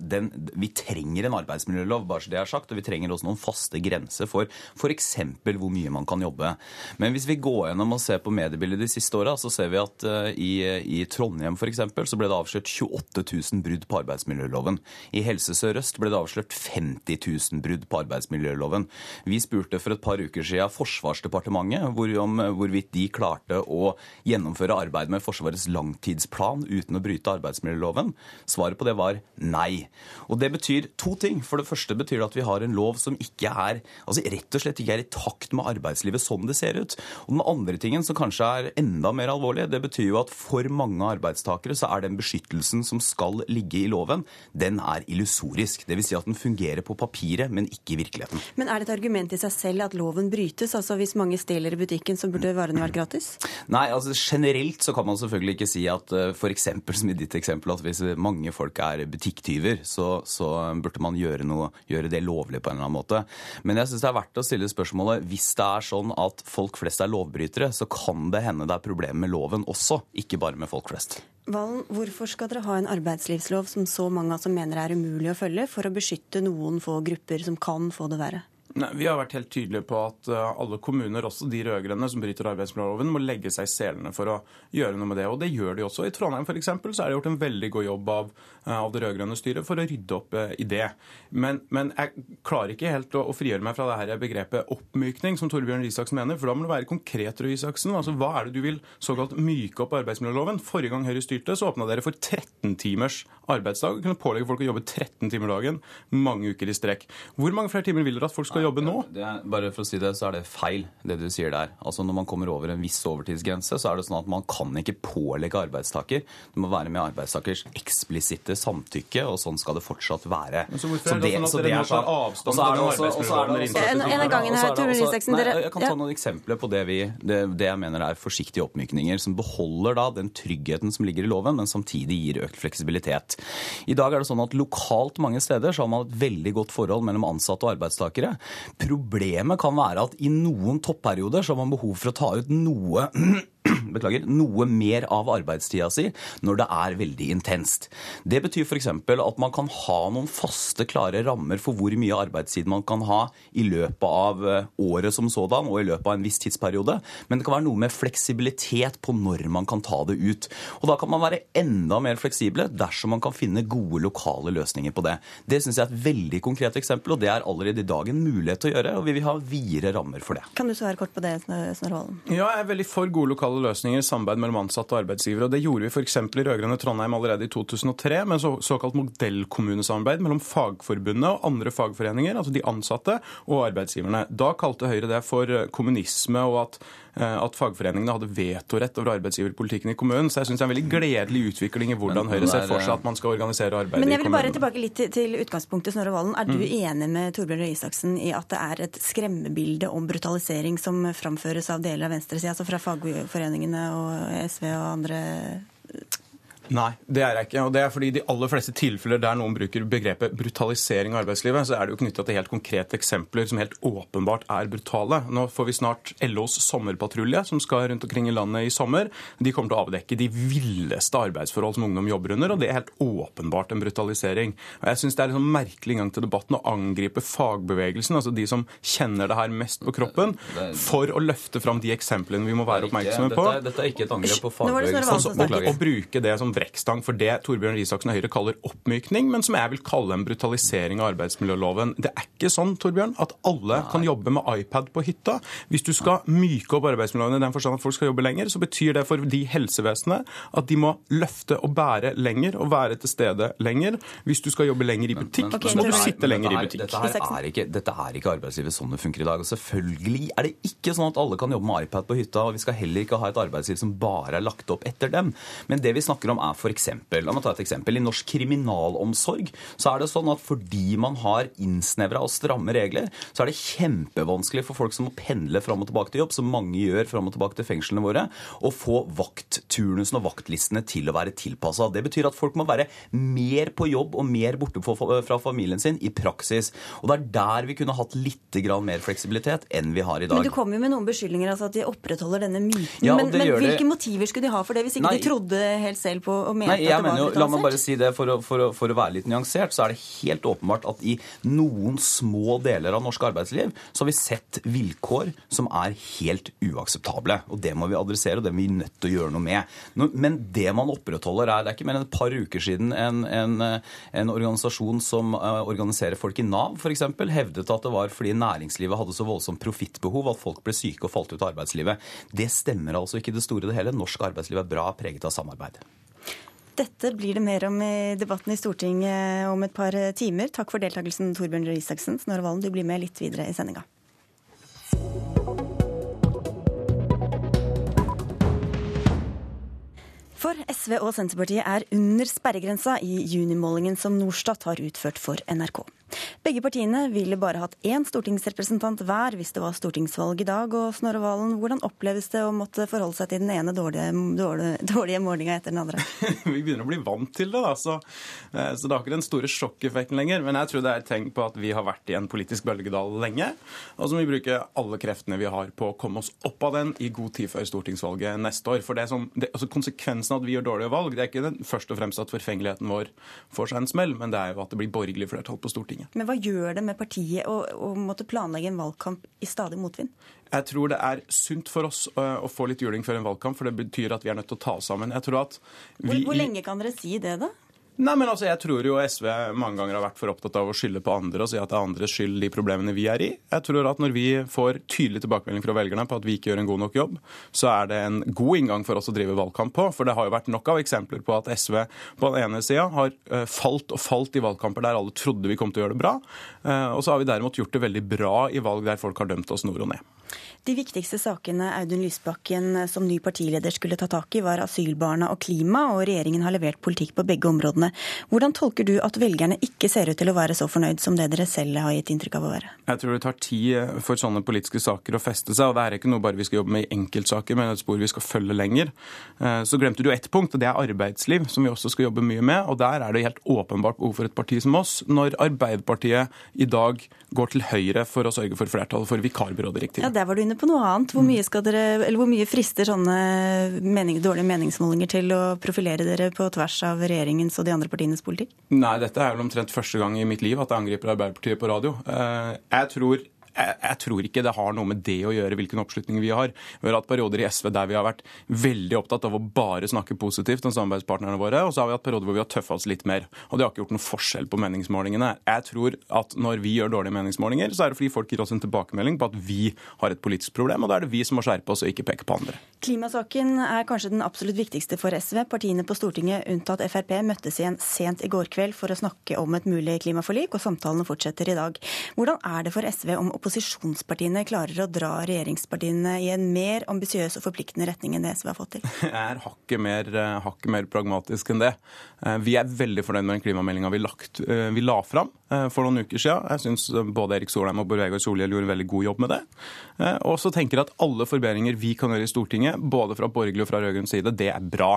Den, vi trenger en arbeidsmiljølov, bare så det er sagt, og vi trenger også noen faste grenser for f.eks. hvor mye man kan jobbe. Men hvis vi går gjennom og ser på mediebildet de siste åra, så ser vi at i, i Trondheim f.eks. så ble det avslørt 28 000 brudd på arbeidsmiljøloven. I Helse Sør-Øst ble det avslørt 50 000 brudd på arbeidsmiljøloven. Vi spurte for et par uker siden Forsvarsdepartementet hvor, om hvorvidt de klarte å gjennomføre arbeid med Forsvarets langtidsplan uten å bryte arbeidsmiljøloven. Svaret på det var nei. Og Det betyr to ting. For det første betyr det at vi har en lov som ikke er, altså rett og slett ikke er i takt med arbeidslivet sånn det ser ut. Og Den andre tingen, som kanskje er enda mer alvorlig, det betyr jo at for mange arbeidstakere så er den beskyttelsen som skal ligge i loven, den er illusorisk. Dvs. Si at den fungerer på papiret, men ikke i virkeligheten. Men er det et argument i seg selv at loven brytes? Altså Hvis mange stjeler i butikken, så burde varene vært gratis? Nei, altså generelt så kan man selvfølgelig ikke si at eh, f.eks. som i ditt eksempel, at hvis mange folk er butikktyver, så, så burde man gjøre, noe, gjøre, det lovlig på en eller annen måte. Men jeg syns det er verdt å stille spørsmålet hvis det er sånn at folk flest er lovbrytere, så kan det hende det er problemer med loven også, ikke bare med folk flest. Valen, hvorfor skal dere ha en arbeidslivslov som så mange som mener er umulig å følge, for å beskytte noen få grupper som kan få det verre? Nei, vi har vært helt tydelige på at eh, alle kommuner, også de rød-grønne som bryter arbeidsmiljøloven, må legge seg i selene for å gjøre noe med det. Og det gjør de også. I Trondheim eksempel, så er det gjort en veldig god jobb av, av det rød-grønne styret for å rydde opp eh, i det. Men, men, jeg klarer ikke helt å, å frigjøre meg fra det her begrepet oppmykning, som Torbjørn Risaksen mener. For da må det være konkret, Røe Isaksen. Altså, hva er det du vil såkalt myke opp arbeidsmiljøloven? Forrige gang Høyre styrte, så åpna dere for 13 timers arbeidsdag. Kunne pålegge folk å jobbe 13 timer dagen mange uker i strekk. Hvor mange flere timer vil dere at folk skal jobbe nå? Er, bare for å si det, så er det feil, det du sier der. Altså Når man kommer over en viss overtidsgrense, så er det sånn at man kan ikke pålegge arbeidstaker. Det må være med arbeidstakers eksplisitte samtykke, og sånn skal det fortsatt være. Men så hvorfor er det, sånn at dere må ta avstand fra arbeidsmiljøloven En av gangene her, Tor Risaksen. Jeg kan ta noen eksempler på det, vi, det, det jeg mener er forsiktige oppmykninger, som beholder da den tryggheten som ligger i loven, men samtidig gir økt fleksibilitet. I dag er det sånn at lokalt mange steder så har man et veldig godt forhold mellom ansatte og arbeidstakere. Problemet kan være at i noen topperioder så har man behov for å ta ut noe beklager, noe mer av arbeidstida si når det er veldig intenst. Det betyr f.eks. at man kan ha noen faste, klare rammer for hvor mye arbeidstid man kan ha i løpet av eh, året som sådan og i løpet av en viss tidsperiode. Men det kan være noe med fleksibilitet på når man kan ta det ut. Og da kan man være enda mer fleksible dersom man kan finne gode lokale løsninger på det. Det syns jeg er et veldig konkret eksempel, og det er allerede i dag en mulighet til å gjøre, og vi vil ha videre rammer for det. Kan du svare kort på det, Snorre Ja, jeg er veldig for gode lokale løsninger i samarbeid mellom ansatte og arbeidsgivere. og Det gjorde vi f.eks. i rød-grønne Trondheim allerede i 2003 med så, såkalt modellkommunesamarbeid mellom Fagforbundet og andre fagforeninger, altså de ansatte og arbeidsgiverne. Da kalte Høyre det for kommunisme og at at fagforeningene hadde vetorett over arbeidsgiverpolitikken i kommunen. Så jeg syns det er en veldig gledelig utvikling i hvordan Høyre ser for seg at man skal organisere arbeidet i kommunen. Men jeg vil bare tilbake litt til utgangspunktet, Snorre Valen. Er du mm. enig med Torbjørn Røe Isaksen i at det er et skremmebilde om brutalisering som framføres av deler av venstresida, altså fra fagforeningene og SV og andre Nei, det er jeg ikke. Og det er fordi de aller fleste tilfeller der noen bruker begrepet brutalisering av arbeidslivet, så er det jo knytta til helt konkrete eksempler som helt åpenbart er brutale. Nå får vi snart LOs sommerpatrulje, som skal rundt omkring i landet i sommer. De kommer til å avdekke de villeste arbeidsforhold som ungdom jobber under, og det er helt åpenbart en brutalisering. Og jeg syns det er en sånn merkelig gang til debatten å angripe fagbevegelsen, altså de som kjenner det her mest på kroppen, for å løfte fram de eksemplene vi må være oppmerksomme på. Dette, dette er ikke et angrep på fagbevegelsen. Altså, og, og bruke det som brekkstang for det Torbjørn Risaksen og Høyre kaller oppmykning, men som jeg vil kalle en brutalisering av arbeidsmiljøloven. Det er ikke sånn Torbjørn, at alle Nei. kan jobbe med iPad på hytta. Hvis du skal myke opp arbeidsmiljøloven i den forstand at folk skal jobbe lenger, så betyr det for de helsevesenet at de må løfte og bære lenger og være til stede lenger. Hvis du skal jobbe lenger i butikk, okay, så må du sitte lenger i butikk. Dette, er ikke, dette er ikke arbeidslivet sånn det funker i dag. Og selvfølgelig er det ikke sånn at alle kan jobbe med iPad på hytta, og vi skal heller ikke ha et arbeidsliv som bare er lagt opp etter dem. Men det vi snakker om er f.eks. La meg ta et eksempel. I norsk kriminalomsorg så er det sånn at fordi man har innsnevra og stramme regler, så er det kjempevanskelig for folk som må pendle fram og tilbake til jobb, som mange gjør fram og tilbake til fengslene våre, å få vaktturnusen og vaktlistene til å være tilpassa. Det betyr at folk må være mer på jobb og mer borte fra familien sin i praksis. Og det er der vi kunne hatt litt mer fleksibilitet enn vi har i dag. Men du kommer jo med noen beskyldninger, altså at de opprettholder denne myten. Ja, men, men hvilke det... motiver skulle de ha for det, hvis ikke Nei. de trodde helt selv på og mente Nei, jeg at det var jo, La meg bare si det, for å, for, å, for å, være litt nyansert, så er det helt åpenbart at i noen små deler av norsk arbeidsliv så har vi sett vilkår som er helt uakseptable. Og det må vi adressere, og det er vi nødt til å gjøre noe med. Men det man opprettholder, er Det er ikke mer enn et par uker siden en, en, en organisasjon som uh, organiserer folk i Nav, f.eks., hevdet at det var fordi næringslivet hadde så voldsomt profittbehov at folk ble syke og falt ut av arbeidslivet. Det stemmer altså ikke i det store og det hele. Norsk arbeidsliv er bra preget av samarbeid. Dette blir det mer om i debatten i Stortinget om et par timer. Takk for deltakelsen, Torbjørn Røe Isaksen. Snorre Valen, du blir med litt videre i sendinga. For SV og Senterpartiet er under sperregrensa i junimålingen som Norstat har utført for NRK. Begge partiene ville bare hatt én stortingsrepresentant hver hvis det var stortingsvalg i dag. Og Snorre Valen, hvordan oppleves det å måtte forholde seg til den ene dårlige, dårlige, dårlige målinga etter den andre? vi begynner å bli vant til det, da. Så, eh, så, det har ikke den store sjokkeffekten lenger. Men jeg tror det er et tegn på at vi har vært i en politisk bølgedal lenge. Og så må vi bruke alle kreftene vi har på å komme oss opp av den i god tid før stortingsvalget neste år. For det som, det, altså av at vi gjør dårlige valg, det er ikke den, først og fremst at forfengeligheten vår får seg en smell, men det er jo at det blir borgerlig flertall på. Stortinget. Men hva gjør det med partiet å, å måtte planlegge en valgkamp i stadig motvind? Jeg tror det er sunt for oss å få litt juling før en valgkamp, for det betyr at vi er nødt til å ta oss sammen. Jeg tror at vi... hvor, hvor lenge kan dere si det, da? Nei, men altså, Jeg tror jo SV mange ganger har vært for opptatt av å skylde på andre og si at det er andres skyld de problemene vi er i. Jeg tror at Når vi får tydelig tilbakemelding fra velgerne på at vi ikke gjør en god nok jobb, så er det en god inngang for oss å drive valgkamp på. For det har jo vært nok av eksempler på at SV på den ene sida har eh, falt og falt i valgkamper der alle trodde vi kom til å gjøre det bra. Eh, og så har vi derimot gjort det veldig bra i valg der folk har dømt oss nord og ned. De viktigste sakene Audun Lysbakken som ny partileder skulle ta tak i, var asylbarna og klima, og regjeringen har levert politikk på begge områdene. Hvordan tolker du at velgerne ikke ser ut til å være så fornøyd som det dere selv har gitt inntrykk av å være? Jeg tror det tar tid for sånne politiske saker å feste seg, og det er ikke noe bare vi skal jobbe med i enkeltsaker, men et spor vi skal følge lenger. Eh, så glemte du ett punkt, og det er arbeidsliv, som vi også skal jobbe mye med. Og der er det helt åpenbart behov for et parti som oss, når Arbeiderpartiet i dag går til høyre for å sørge for flertall for vikarbyrådirektivet. Ja, der var du inne på noe annet. Hvor mye, dere, hvor mye frister sånne mening, dårlige meningsmålinger til å profilere dere på tvers av regjeringens og de andre partienes politikk? Nei, dette er vel omtrent første gang i mitt liv at jeg angriper Arbeiderpartiet på radio. Eh, jeg tror jeg, jeg, tror ikke det har noe med det å gjøre hvilken oppslutning vi har. Vi har hatt perioder i SV der vi har vært veldig opptatt av å bare snakke positivt om samarbeidspartnerne våre, og så har vi hatt perioder hvor vi har tøffa oss litt mer. Og det har ikke gjort noen forskjell på meningsmålingene. Jeg tror at når vi gjør dårlige meningsmålinger, så er det fordi folk gir oss en tilbakemelding på at vi har et politisk problem, og da er det vi som må skjerpe oss og ikke peke på andre. Klimasaken er kanskje den absolutt viktigste for SV. Partiene på Stortinget, unntatt Frp, møttes igjen sent i går kveld for å snakke om et mulig klimaforlik, og samtalene fortsetter i dag. Hvordan er det for SV om opposisjonspartiene klarer å dra regjeringspartiene i en mer ambisiøs og forpliktende retning enn det SV har fått til? Jeg er hakket mer, eh, hakket mer pragmatisk enn det. Eh, vi er veldig fornøyd med den klimameldinga vi, eh, vi, la fram for noen uker siden. Jeg syns både Erik Solheim og Bård Vegar Solhjell gjorde en veldig god jobb med det. Og så tenker jeg at alle forbedringer vi kan gjøre i Stortinget, både fra borgerlig og fra rød-grønn side, det er bra.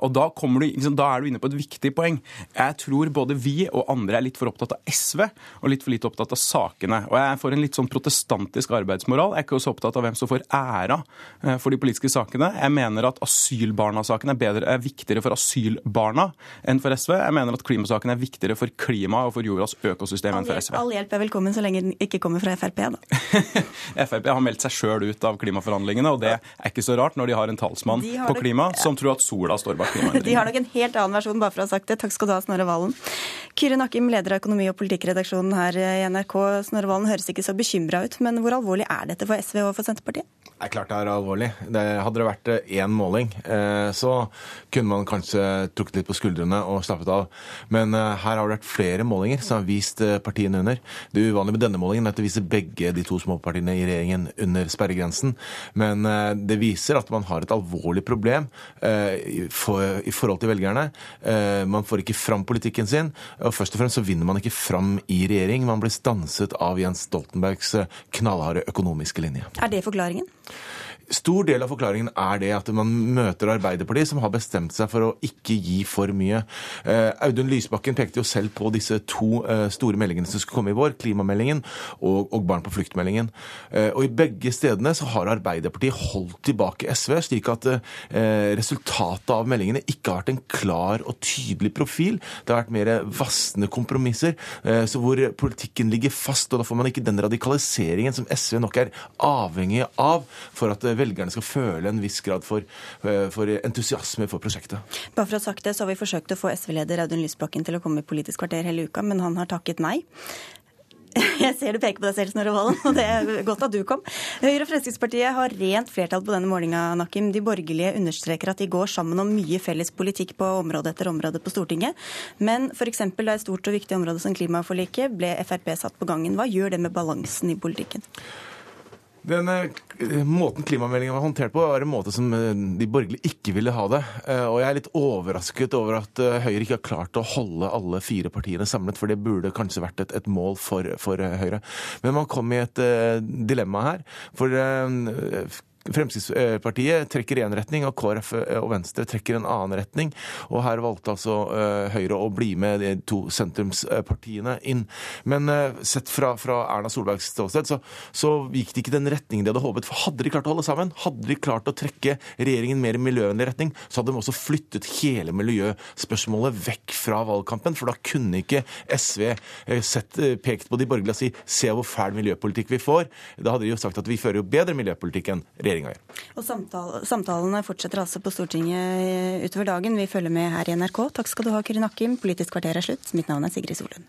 Og da, du, liksom, da, er du inne på et viktig poeng. Jeg tror både vi og andre er litt for opptatt av SV og litt for lite opptatt av sakene. Og jeg får en litt sånn protestantisk arbeidsmoral. Jeg er ikke så opptatt av hvem som får æra eh, for de politiske sakene. Jeg mener at asylbarna-saken er, er, viktigere for asylbarna enn for SV. Jeg mener at klimasaken er viktigere for klimaet og for jordas økosystem enn for SV. All hjelp er velkommen så lenge den ikke kommer fra Frp, da. Frp har meldt seg sjøl ut av klimaforhandlingene, og det er ikke så rart når de har en talsmann har på klima som tror at sola står bak klimaendringene. De har nok en helt annen versjon, bare for å ha sagt det. Takk skal du ha, Snorre Valen. Kyrre Nakkim, leder av økonomi- og politikkredaksjonen her i NRK. Snorre Valen høres ikke så bekymra ut, men hvor alvorlig er dette for SV og for Senterpartiet? Det er klart det er alvorlig. Det, hadde det vært én måling, eh, så kunne man kanskje trukket litt på skuldrene og slappet av. Men eh, her har det vært flere målinger som har vist eh, partiene under. Det uvanlige med denne målingen er at det viser begge de to småpartiene i regjeringen under sperregrensen. Men det viser at man har et alvorlig problem i forhold til velgerne. Man får ikke fram politikken sin, og først og fremst så vinner man ikke fram i regjering. Man blir stanset av Jens Stoltenbergs knallharde økonomiske linje. Er det forklaringen? Stor del av forklaringen er det at man møter Arbeiderpartiet, som har bestemt seg for å ikke gi for mye. Eh, Audun Lysbakken pekte jo selv på disse to eh, store meldingene som skulle komme i vår, klimameldingen og, Barn på flukt-meldingen. Eh, og I begge stedene så har Arbeiderpartiet holdt tilbake SV, slik at resultatet av meldingene ikke har vært en klar og tydelig profil. Det har vært mer vassende kompromisser, så hvor politikken ligger fast. og Da får man ikke den radikaliseringen som SV nok er avhengig av for at velgerne skal føle en viss grad for, eh, for entusiasme for prosjektet. Bare for å ha sagt det, så har vi forsøkt å få SV-leder Audun Lysbakken til å komme i Politisk kvarter hele uka, men han har takket nei. Jeg ser du peker på deg selv, Snorre Valen, og det er godt at du kom. Høyre og Fremskrittspartiet har rent flertall på denne målinga, Nakim. De borgerlige understreker at de går sammen om mye felles politikk på område etter område på Stortinget. Men f.eks. da et stort og viktig område som klimaforliket ble Frp satt på gangen. Hva gjør det med balansen i politikken? Den eh, Måten klimameldingen var håndtert på, var en måte som eh, de borgerlige ikke ville ha det. Eh, og jeg er litt overrasket over at Høyre ikke har klart å holde alle fire partiene samlet, for det burde kanskje vært et, et mål for, for, Høyre. Men man kom i et dilemma her. For Fremskrittspartiet trekker i én retning, og KrF og Venstre trekker en annen retning. Og her valgte altså eh, Høyre å bli med de to sentrumspartiene inn. Men eh, sett fra, fra Erna Solbergs ståsted, så, så, gikk det ikke den retningen de hadde håpet. For hadde de klart å holde sammen, hadde de klart å trekke regjeringen mer i miljøvennlig retning, så hadde de også flyttet hele miljøspørsmålet vekk fra valgkampen. For da kunne ikke SV eh, sett, pekt på de borgerlige og si se hvor fæl miljøpolitikk vi får. Da hadde de jo sagt at vi fører jo bedre miljøpolitikk enn regjeringen regjeringa gjør. Og samtale, Samtalene fortsetter altså på Stortinget utover dagen. Vi følger med her i NRK. Takk skal du ha, Kyrin Akim. Politisk kvarter er slutt. Mitt navn er Sigrid Solund.